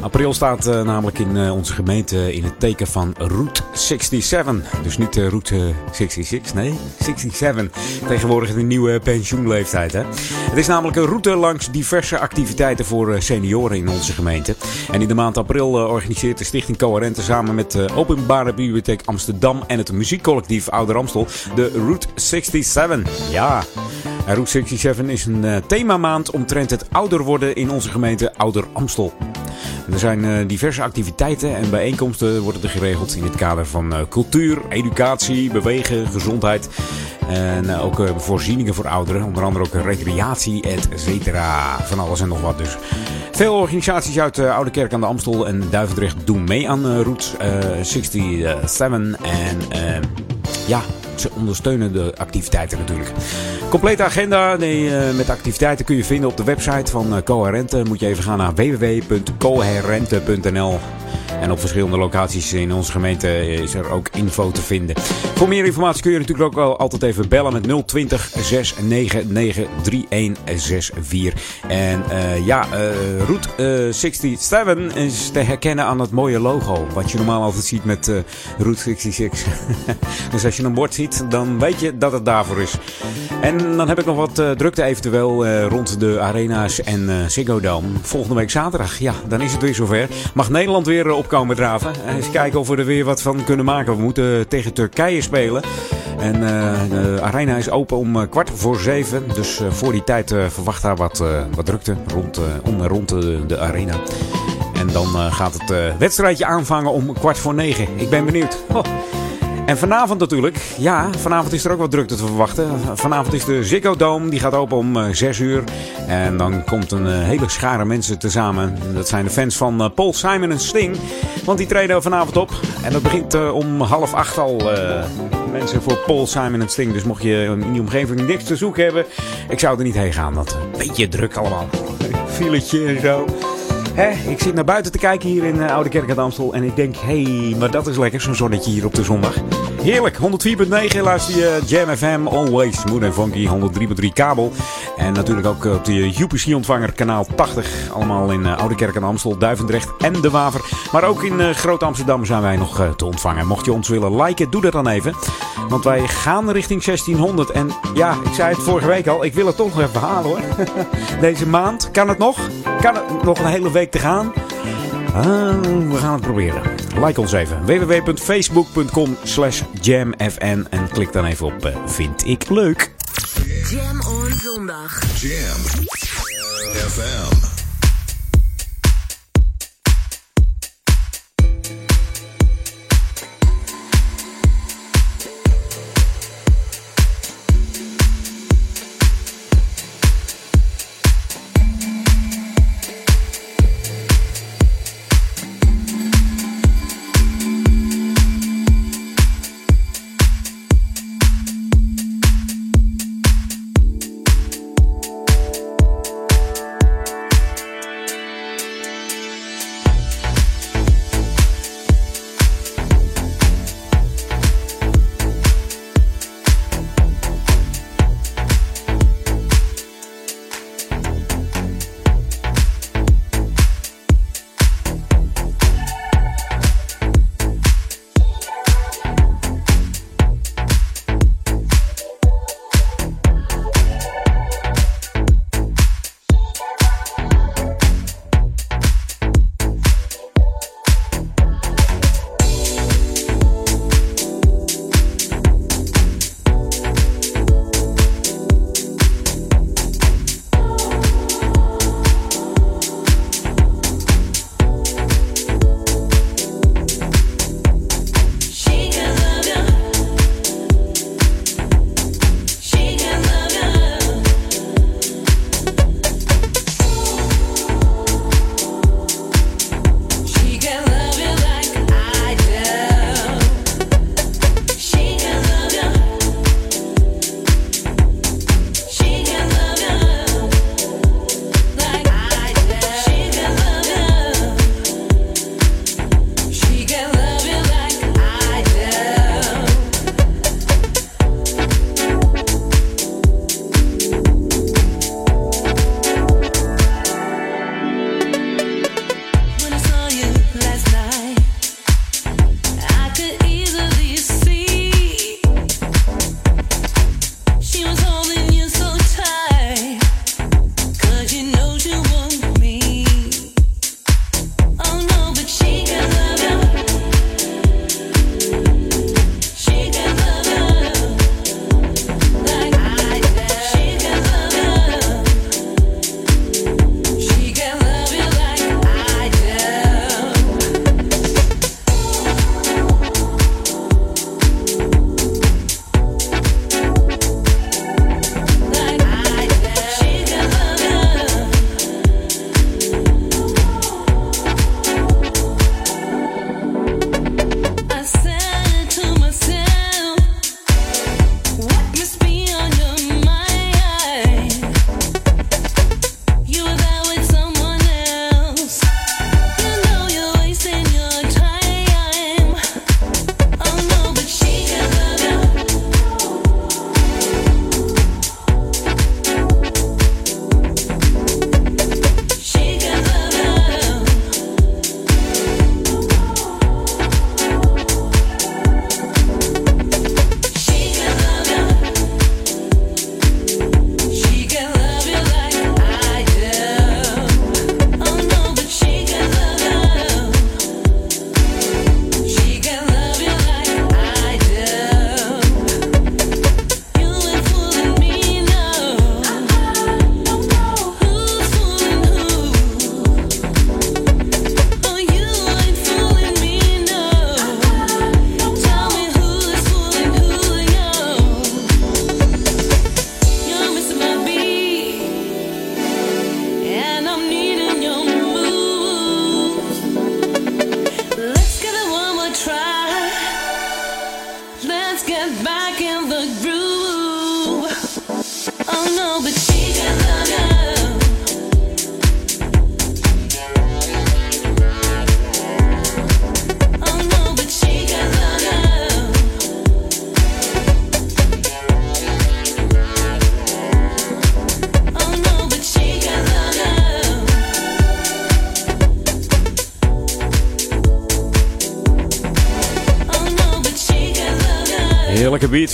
april staat eh, namelijk in eh, onze gemeente in het teken van Route 67. Dus niet Route 66, nee, 67. Tegenwoordig de nieuwe pensioenleeftijd. Hè? Het is namelijk een route langs diverse activiteiten voor senioren in onze gemeente. En in de maand april organiseert de Stichting Coherente samen met de Openbare Bibliotheek Amsterdam en het muziekcollectief Ouder Amstel de Route 67. Ja. Route 67 is een eh, themamaand omtrent het ouder worden in onze gemeente Ouder Amstel. Er zijn eh, diverse activiteiten en bijeenkomsten worden er geregeld in het kader van eh, cultuur, educatie, bewegen, gezondheid. En ook voorzieningen voor ouderen, onder andere ook recreatie, et cetera. Van alles en nog wat dus. Veel organisaties uit de Oude Kerk aan de Amstel en Duivendrecht doen mee aan Route eh, 67. En ja, ze ondersteunen de activiteiten natuurlijk. Complete agenda eh, met activiteiten kun je vinden op de website van eh, Coherente. Moet je even gaan naar www.coherente.nl. En op verschillende locaties in onze gemeente is er ook info te vinden. Voor meer informatie kun je natuurlijk ook altijd even bellen met 020 699 3164. En eh, ja, eh, Route eh, 67 is te herkennen aan het mooie logo. Wat je normaal altijd ziet met eh, Route 66. [LAUGHS] dus als je een bord ziet, dan weet je dat het daarvoor is. En dan heb ik nog wat eh, drukte eventueel eh, rond de arena's en eh Ziggo Dome. Volgende week zaterdag, ja, dan is het weer zover. Mag Nederland weer opkomen draven. En eens kijken of we er weer wat van kunnen maken. We moeten tegen Turkije spelen. En eh, de arena is open om eh, kwart voor zeven. Dus eh, voor die tijd verwacht daar wat, wat drukte rond, om en rond de, arena. En dan gaat het wedstrijdje aanvangen om kwart voor negen. Ik ben benieuwd. En vanavond natuurlijk, ja, vanavond is er ook wat drukte te verwachten. Vanavond is de Ziggo Dome, die gaat open om eh, 6 uur. En dan komt een eh, hele schare mensen tezamen. Dat zijn de fans van eh, Paul Simon en Sting. Want die treden vanavond op. En dat begint eh, om half acht al. eh, mensen voor Paul Simon en Sting. Dus mocht je in die omgeving niks te zoeken hebben, ik zou er niet heen gaan. Dat een beetje druk allemaal. Filetje en zo. Hè, ik zit naar buiten te kijken hier in eh, Oude Kerk aan Amstel. En ik denk, hé, hey, maar dat is lekker, zo'n zonnetje hier op de zondag. Heerlijk, 104.9 luister je Jam FM, always smooth en funky, 103.3 kabel. En natuurlijk ook op de UPC-ontvanger, kanaal 80. Allemaal in eh, Oude Kerk aan Amstel, Duivendrecht en De Waver. Maar ook in eh, Groot Amsterdam zijn wij nog eh, te ontvangen. Mocht je ons willen liken, doe dat dan even. Want wij gaan richting 1600. En ja, ik zei het vorige week al, ik wil het toch nog even halen hoor. [LAUGHS] Deze maand, kan het nog? Kan het nog een hele week te gaan? Ah, we gaan het proberen. Like ons even. www.facebook.com slash jamfn En klik dan even op eh, Vind ik leuk. Jam on zondag. Jam FM.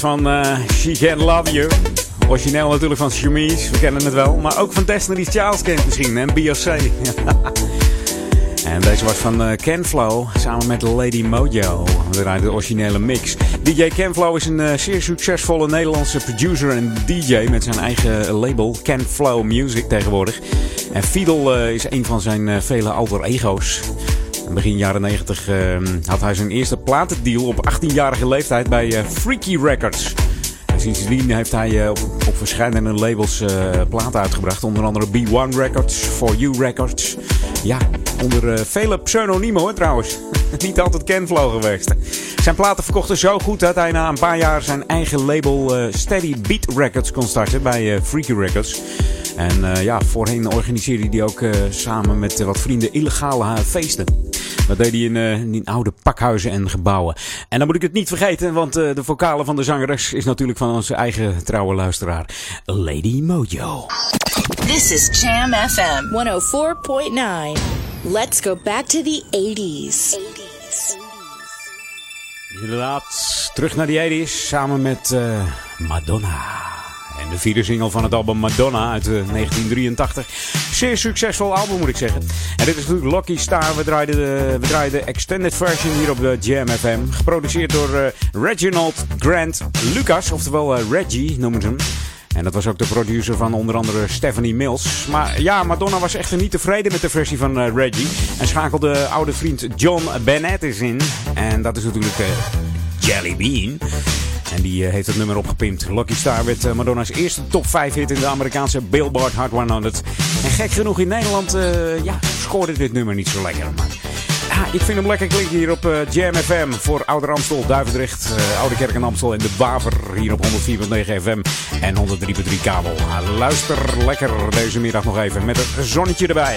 Van eh, She Can Love You. Origineel natuurlijk van Chemise, we kennen het wel. Maar ook van Destiny's Child kent misschien en Beyoncé. [LAUGHS] en deze was van eh, Ken Flow samen met Lady Mojo. We draaien de originele mix. DJ Ken Flow is een eh, zeer succesvolle Nederlandse producer en DJ met zijn eigen label Ken Flow Music tegenwoordig. En Fiedel eh, is een van zijn vele alter ego's. Begin jaren 90 eh, had hij zijn eerste platendeal op 18-jarige leeftijd bij eh, Freaky Records. En sindsdien heeft hij eh, op, verschillende labels eh, platen uitgebracht. Onder andere B1 Records, For You Records. Ja, onder vele pseudoniemen hoor trouwens. [LAUGHS] Niet altijd Kenflow geweest. Zijn platen verkochten zo goed dat hij na een paar jaar zijn eigen label Steady Beat Records kon starten bij Freaky Records. En ja, voorheen organiseerde hij ook samen met wat vrienden illegale feesten. Dat deed hij in, eh, in oude pakhuizen en gebouwen. En dan moet ik het niet vergeten, want eh, de vocale van de zangeres is natuurlijk van onze eigen trouwe luisteraar, Lady Mojo. This is Jam FM 104.9. Let's go back to the 80s. Inderdaad, terug naar die 80s samen met eh, Madonna. En de vierde single van het album Madonna uit eh, 1983. Zeer succesvol album moet ik zeggen. En dit is natuurlijk Lucky Star. We draaiden de, we draaiden de extended version hier op de Jam FM. Geproduceerd door eh, Reginald Grant Lucas, oftewel eh, Reggie noemen ze hem. En dat was ook de producer van onder andere Stephanie Mills. Maar ja, Madonna was echter niet tevreden met de versie van eh, Reggie. En schakelde oude vriend John Bennett eens in. En dat is natuurlijk eh, Jelly Bean. En die eh, heeft het nummer opgepimpt. Lucky Star werd eh, Madonna's eerste top 5 hit in de Amerikaanse Billboard Hot 100. En gek genoeg in Nederland eh, ja, scoorde dit nummer niet zo lekker. Maar ik vind hem lekker klinken hier op Jam FM voor Ouder Amstel, Duivendrecht, Oude Kerk en Amstel en de Waver hier op 104.9 FM en 103.3 kabel. Ah, luister lekker deze middag nog even met het zonnetje erbij.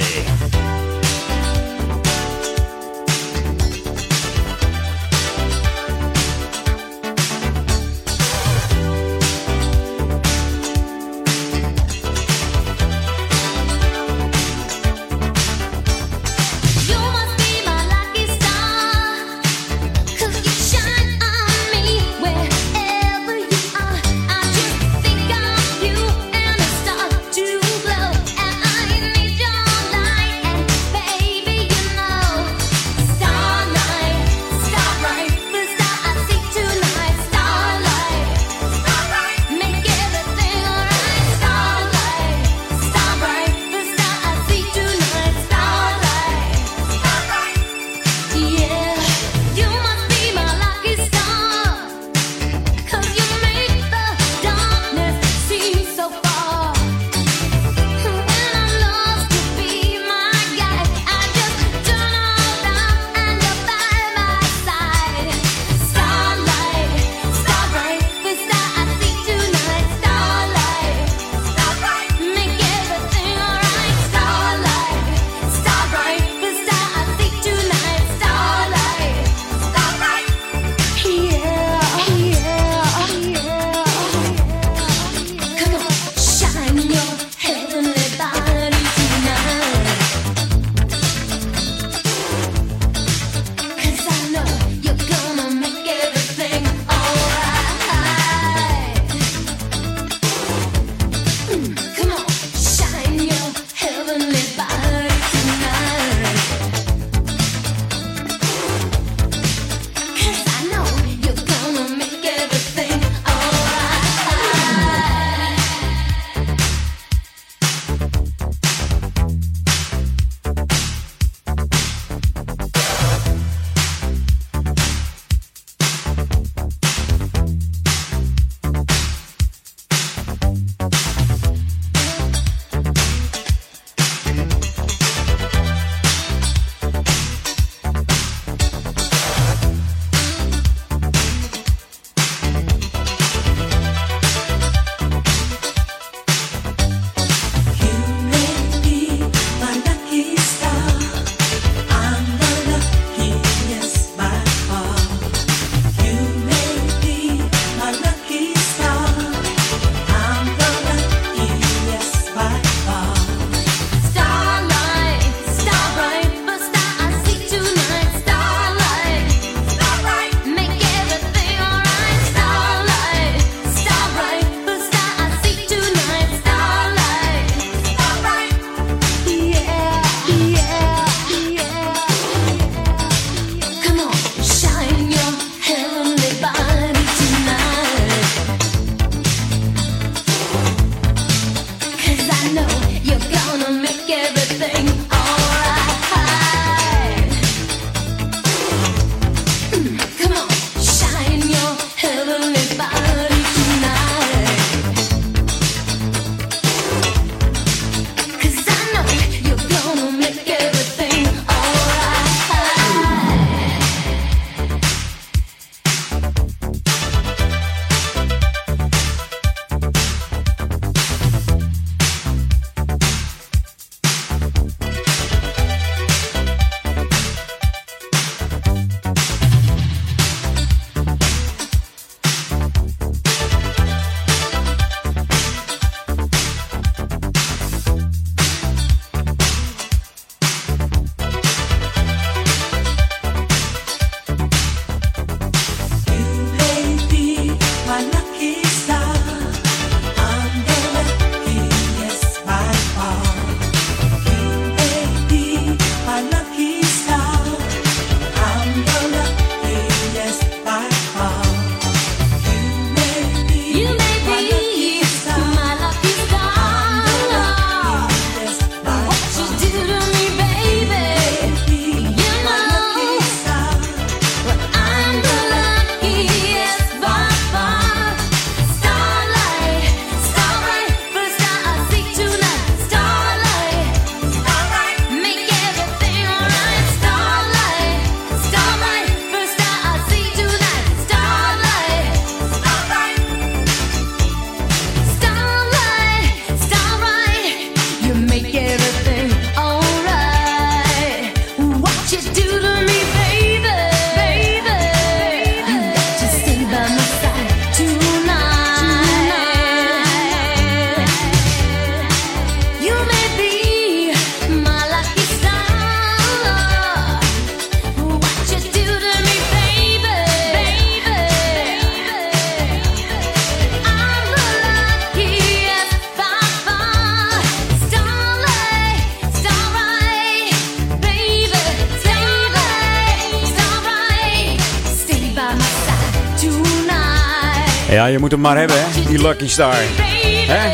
Maar hebben, hè? Die Lucky Star. Hè?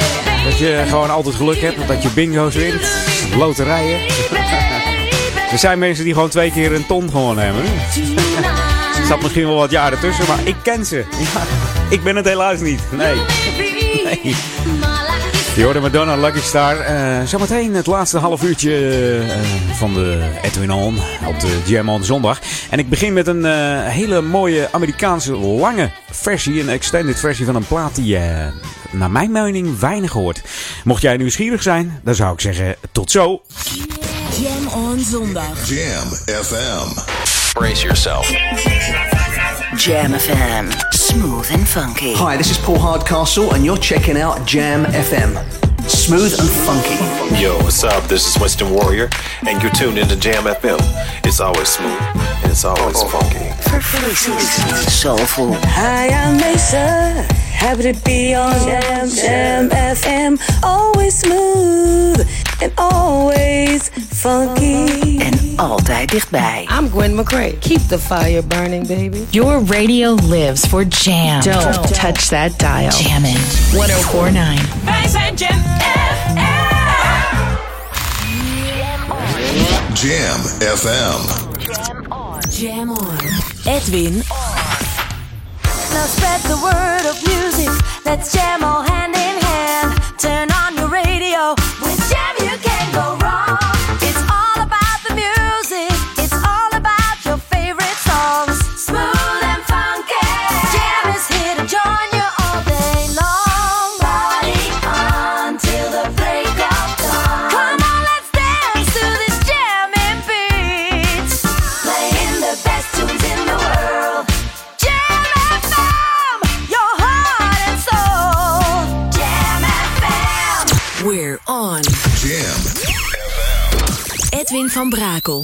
Dat je gewoon altijd geluk hebt, dat je bingo's wint, loterijen. [LAUGHS] Er zijn mensen die gewoon twee keer een ton gewonnen hebben. Er zat misschien wel wat jaren tussen, maar ik ken ze. Ja, ik ben het helaas niet. Nee. nee. Hoorde Madonna Lucky Star. Eh, zometeen het laatste half uurtje eh, van de Edwin On op de Jam on zondag. En ik begin met een eh, hele mooie Amerikaanse lange versie. Een extended versie van een plaat die je naar mijn mening weinig hoort. Mocht jij nieuwsgierig zijn, dan zou ik zeggen tot zo. Jam on zondag. Jam FM. Brace yourself. Jam FM. Smooth and funky. Hi, this is Paul Hardcastle, and you're checking out Jam FM. Smooth and funky. Yo, what's up? This is Winston Warrior, and you're tuned into Jam FM. It's always smooth, and it's always funky. Soulful. Hi, I'm Mesa. Happy to be on Jam, Jam FM. Always smooth and always funky. En altijd dichtbij. I'm Gwen McCrae. Keep the fire burning, baby. Your radio lives for jam. Don't touch that dial. Jammin' 1049. Wij zijn Jam oh FM. Jam FM. Jam on. Edwin Now spread the word of music. Let's jam all hand in hand. Turn on your radio. On. Jam. Edwin van Brakel.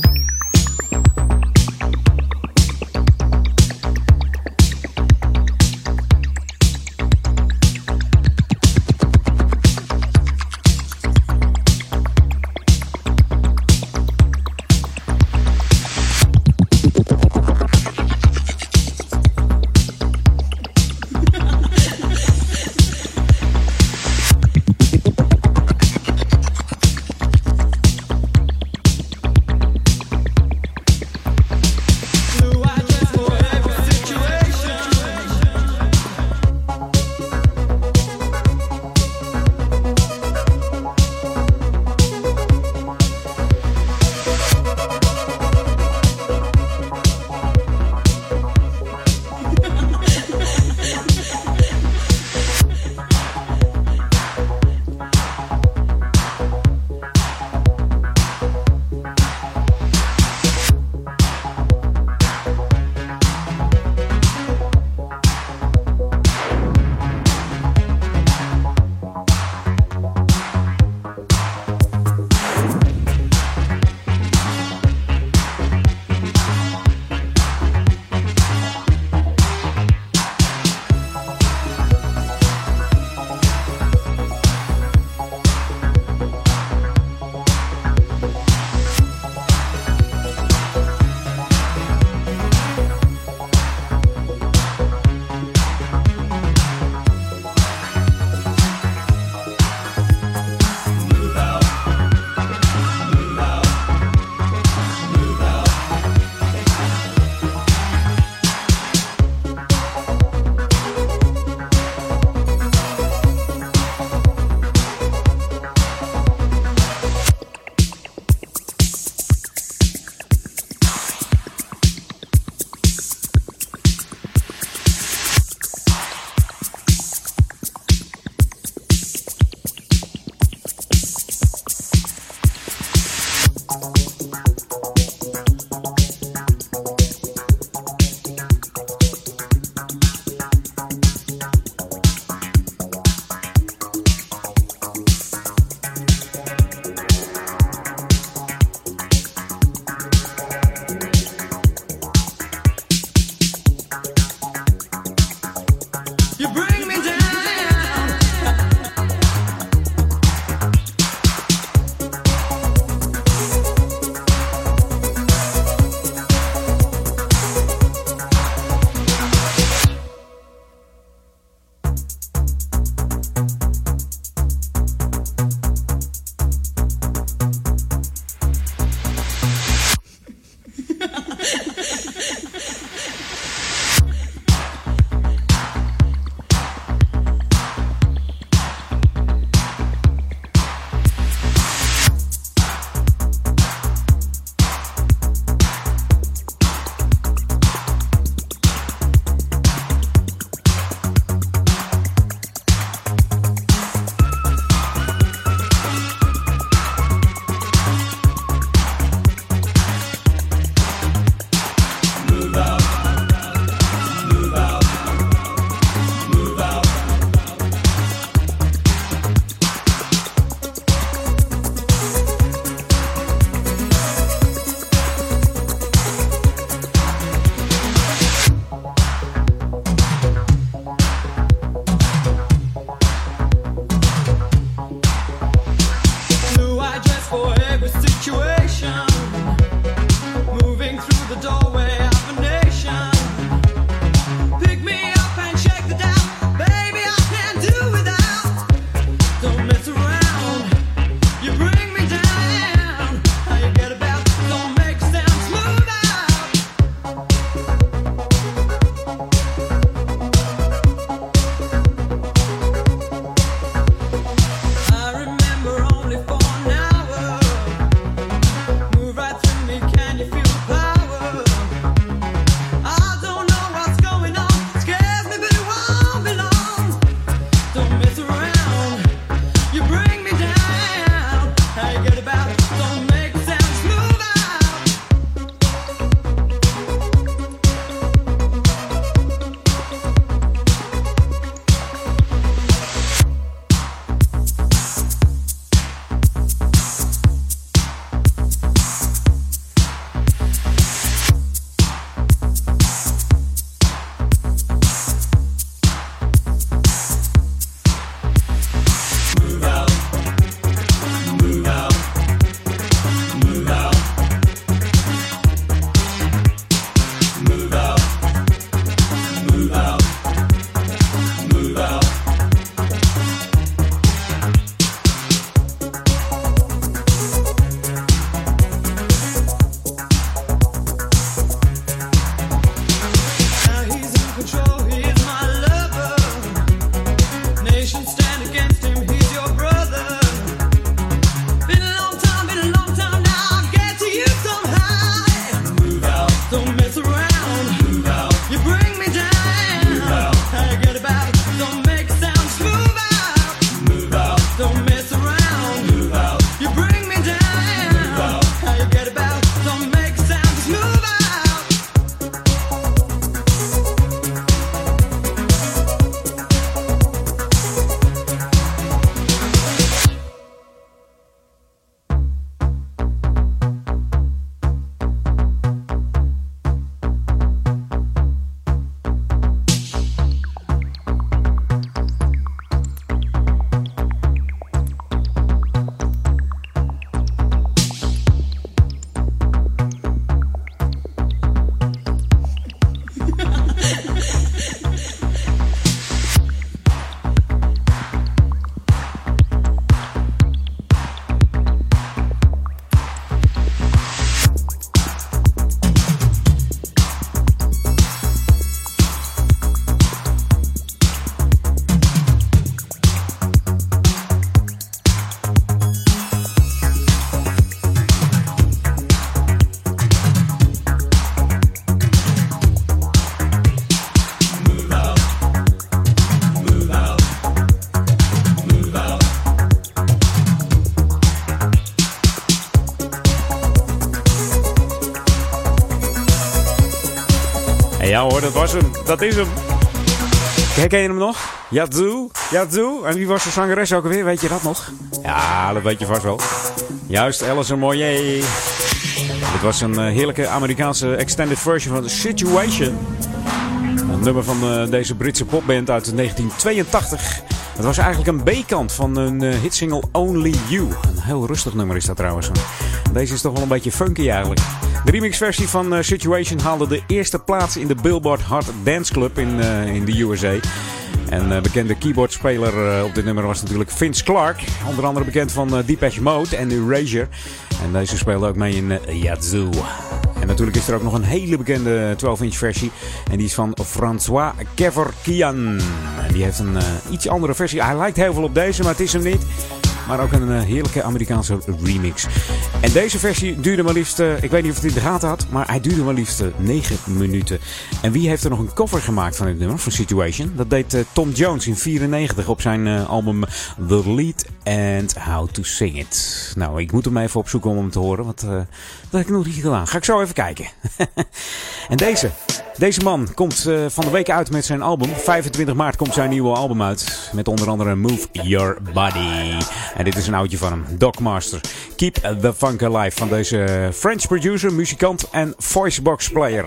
Ja hoor, dat was hem. Dat is hem. Herken je hem nog? Yazoo, Yazoo. En wie was de zangeres ook alweer? Weet je dat nog? Ja, dat weet je vast wel. Juist, Alison Moyer. Dit was een eh, heerlijke Amerikaanse extended version van The Situation. Een nummer van eh, deze Britse popband uit 1982. Het was eigenlijk een B-kant van een eh, hitsingle Only You. Een heel rustig nummer is dat trouwens. Deze is toch wel een beetje funky eigenlijk. De remixversie van eh, Situation haalde de eerste plaats in de Billboard Hot Dance Club in, eh, in de USA. En eh, bekende keyboardspeler op dit nummer was natuurlijk Vince Clark. Onder andere bekend van uh, Depeche Mode en Erasure. En deze speelde ook mee in Yazoo. En natuurlijk is er ook nog een hele bekende 12-inch versie. En die is van François Kevorkian. En die heeft een iets andere versie. Hij lijkt heel veel op deze, maar het is hem niet. Maar ook een uh, heerlijke Amerikaanse remix. En deze versie duurde maar liefst, uh, ik weet niet of het in de gaten had, maar hij duurde maar liefst uh, 9 minuten. En wie heeft er nog een cover gemaakt van dit nummer, van Situation? Dat deed Tom Jones in 94 op zijn album The Lead and How to Sing It. Nou, ik moet hem even opzoeken om hem te horen, want dat heb ik nog niet gedaan. Ga ik zo even kijken. [LAUGHS] en deze, deze man komt van de week uit met zijn album. 25 maart komt zijn nieuwe album uit. Met onder andere Move Your Body. En dit is een oudje van hem. Dogmaster. Keep the Funk Alive. Van deze French producer, muzikant en voicebox player.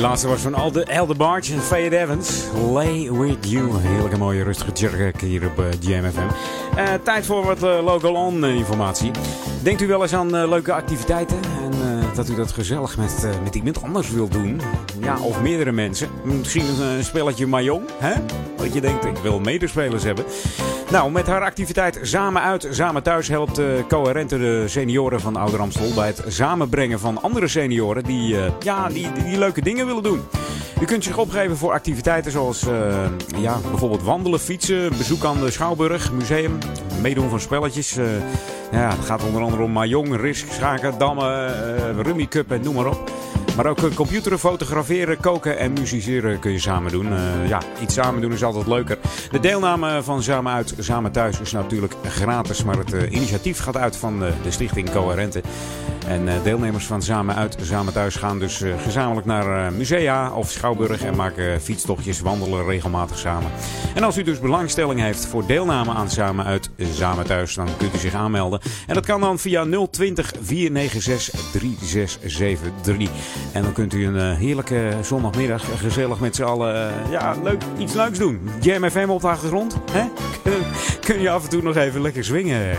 Die laatste was van Alde, Elder Barge en Fayette Evans. Lay with you. Heerlijke mooie rustige jerk hier op uh, GMFM. Eh, tijd voor wat eh, local on eh, informatie. Denkt u wel eens aan eh, leuke activiteiten? En eh, dat u dat gezellig met, eh, met iemand anders wilt doen? Ja, of meerdere mensen. Misschien een eh, spelletje Mahjong, hè? Dat je denkt, ik wil medespelers hebben. Nou, met haar activiteit Samen uit, Samen thuis helpt uh, Coherente de senioren van Ouder Amstel bij het samenbrengen van andere senioren die, uh, ja, die, die, leuke dingen willen doen. U kunt zich opgeven voor activiteiten zoals uh, ja, bijvoorbeeld wandelen, fietsen, bezoek aan de Schouwburg, museum, meedoen van spelletjes. Ja, het gaat onder andere om Mahjong, Risk, Schaken, Dammen, Rummy Cup en noem maar op. Maar ook uh, computeren, fotograferen, koken en musiceren kun je samen doen. Uh, ja, iets samen doen is altijd leuker. De deelname van Samen Uit, Samen Thuis is natuurlijk gratis. Maar het uh, initiatief gaat uit van de stichting Coherente. En deelnemers van Samen Uit, Samen Thuis gaan dus gezamenlijk naar musea of schouwburg. En maken fietstochtjes, wandelen regelmatig samen. En als u dus belangstelling heeft voor deelname aan Samen Uit, Samen Thuis, dan kunt u zich aanmelden. En dat kan dan via 020 496 3673. En dan kunt u een heerlijke zondagmiddag gezellig met z'n allen ja, leuk, iets leuks doen. Jam FM op de achtergrond. Hè? [LAUGHS] Kun je af en toe nog even lekker zwingen.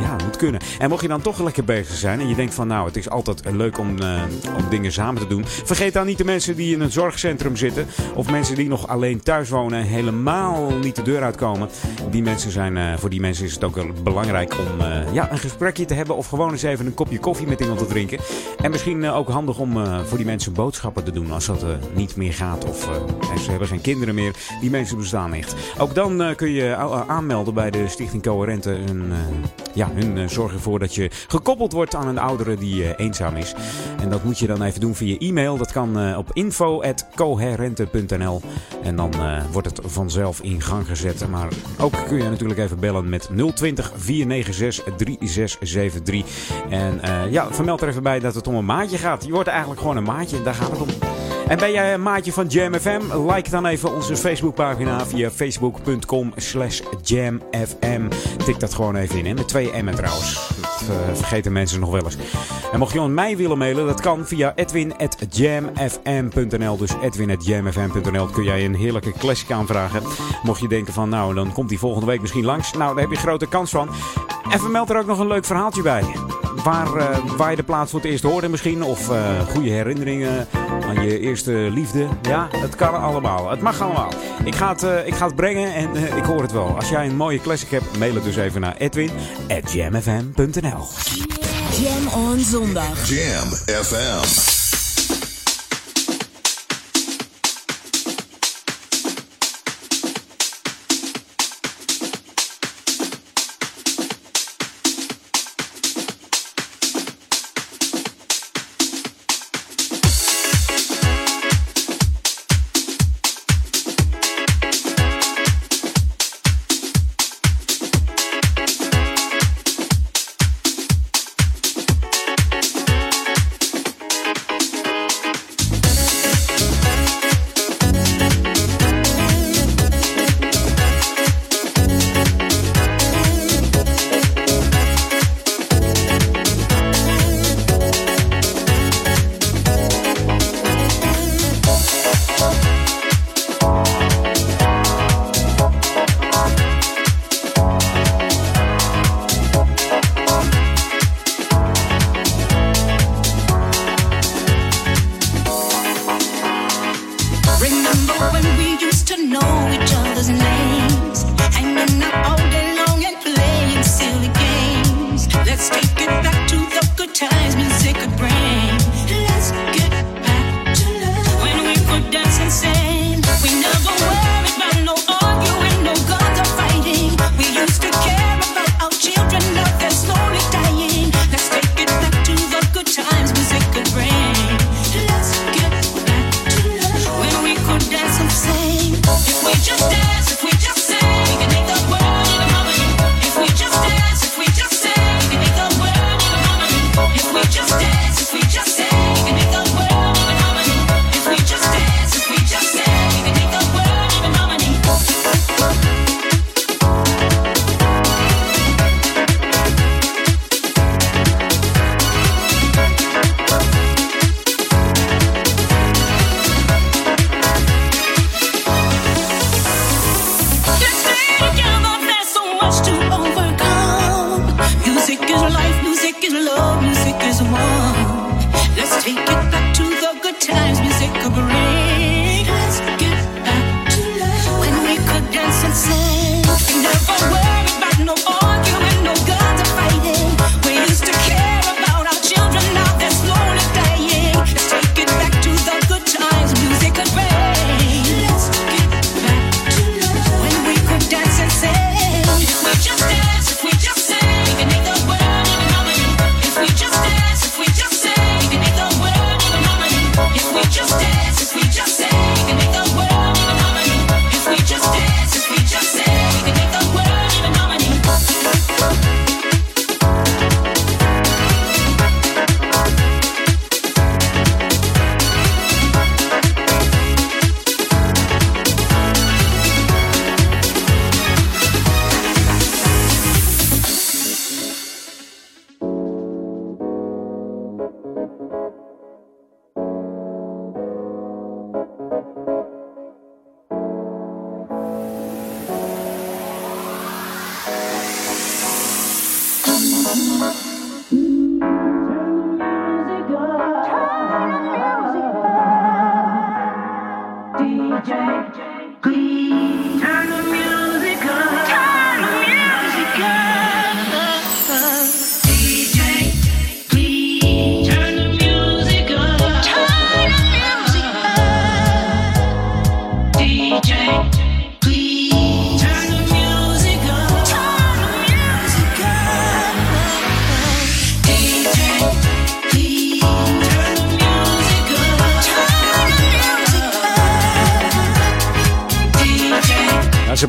Ja, moet kunnen. En mocht je dan toch lekker bezig zijn en je denkt van nou, het is altijd leuk om, eh, om dingen samen te doen. Vergeet dan niet de mensen die in een zorgcentrum zitten. Of mensen die nog alleen thuis wonen en helemaal niet de deur uitkomen. Die mensen zijn, eh, voor die mensen is het ook wel belangrijk om eh, ja, een gesprekje te hebben. Of gewoon eens even een kopje koffie met iemand te drinken. En misschien ook handig om voor die mensen boodschappen te doen als dat niet meer gaat. Of ze hebben geen kinderen meer. Die mensen bestaan echt. Ook dan kun je aanmelden bij de Stichting Coherente. Eh, ja, hun eh, zorgen ervoor dat je gekoppeld wordt aan een oudere die eh, eenzaam is. En dat moet je dan even doen via e-mail. Dat kan eh, op info.coherente.nl En dan wordt het vanzelf in gang gezet. Maar ook kun je natuurlijk even bellen met 020 496 3673. En ja, vermeld er even bij dat het om een maatje gaat. Je wordt eigenlijk gewoon een maatje. Daar gaat het om. En ben jij een maatje van Jam FM? Like dan even onze Facebookpagina via facebook.com slash jamfm. Tik dat gewoon even in, hè? met twee M'en trouwens. Dat eh, vergeten mensen nog wel eens. En mocht je aan mij willen mailen, dat kan via edwin.jamfm.nl. Dus edwin.jamfm.nl kun jij een heerlijke classic aanvragen. Mocht je denken van, nou, dan komt die volgende week misschien langs. Nou, daar heb je grote kans van. En vermeld er ook nog een leuk verhaaltje bij. Waar, eh, waar je de plaats voor het eerst hoorde misschien. Of eh, goede herinneringen aan je eerste liefde. Ja, het kan allemaal. Het mag allemaal. Ik ga het, eh, ik ga het brengen en eh, ik hoor het wel. Als jij een mooie classic hebt, mail het dus even naar edwin.jamfm.nl Jam on zondag. Jam FM.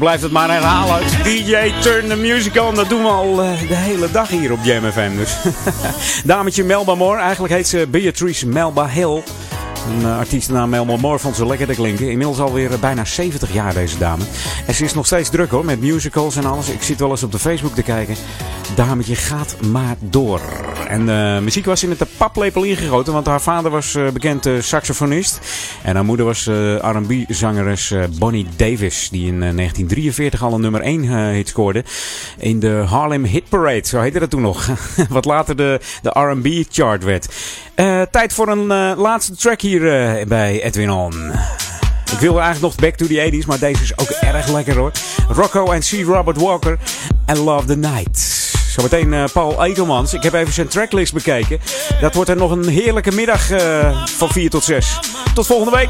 Blijft het maar herhalen. DJ Turn the Music On. Dat doen we al eh, de hele dag hier op Jam FM. Dus. [LAUGHS] Dametje Melba Moore. Eigenlijk heet ze Beatrice Melba Hill. Een uh, artiestennaam Melba Moore vond ze lekker te klinken. Inmiddels alweer uh, bijna 70 jaar deze dame. En ze is nog steeds druk hoor, met musicals en alles. Ik zit wel eens op de Facebook te kijken. Dametje gaat maar door. En de muziek was in het paplepel ingegoten, want haar vader was uh, bekend saxofonist. En haar moeder was R&B-zangeres Bonnie Davis, die in 1943 al een nummer 1 hit scoorde. In de Harlem Hit Parade, zo heette dat toen nog. [LAUGHS] Wat later de, de R&B chart werd. tijd voor een laatste track hier bij Edwin On. Ik wilde eigenlijk nog back to the 80s, maar deze is ook erg lekker hoor. Rocco en C. Robert Walker en Love the Night. Zometeen uh, Paul Ekelmans. Ik heb even zijn tracklist bekeken. Dat wordt er nog een heerlijke middag uh, van 4 tot 6. Tot volgende week.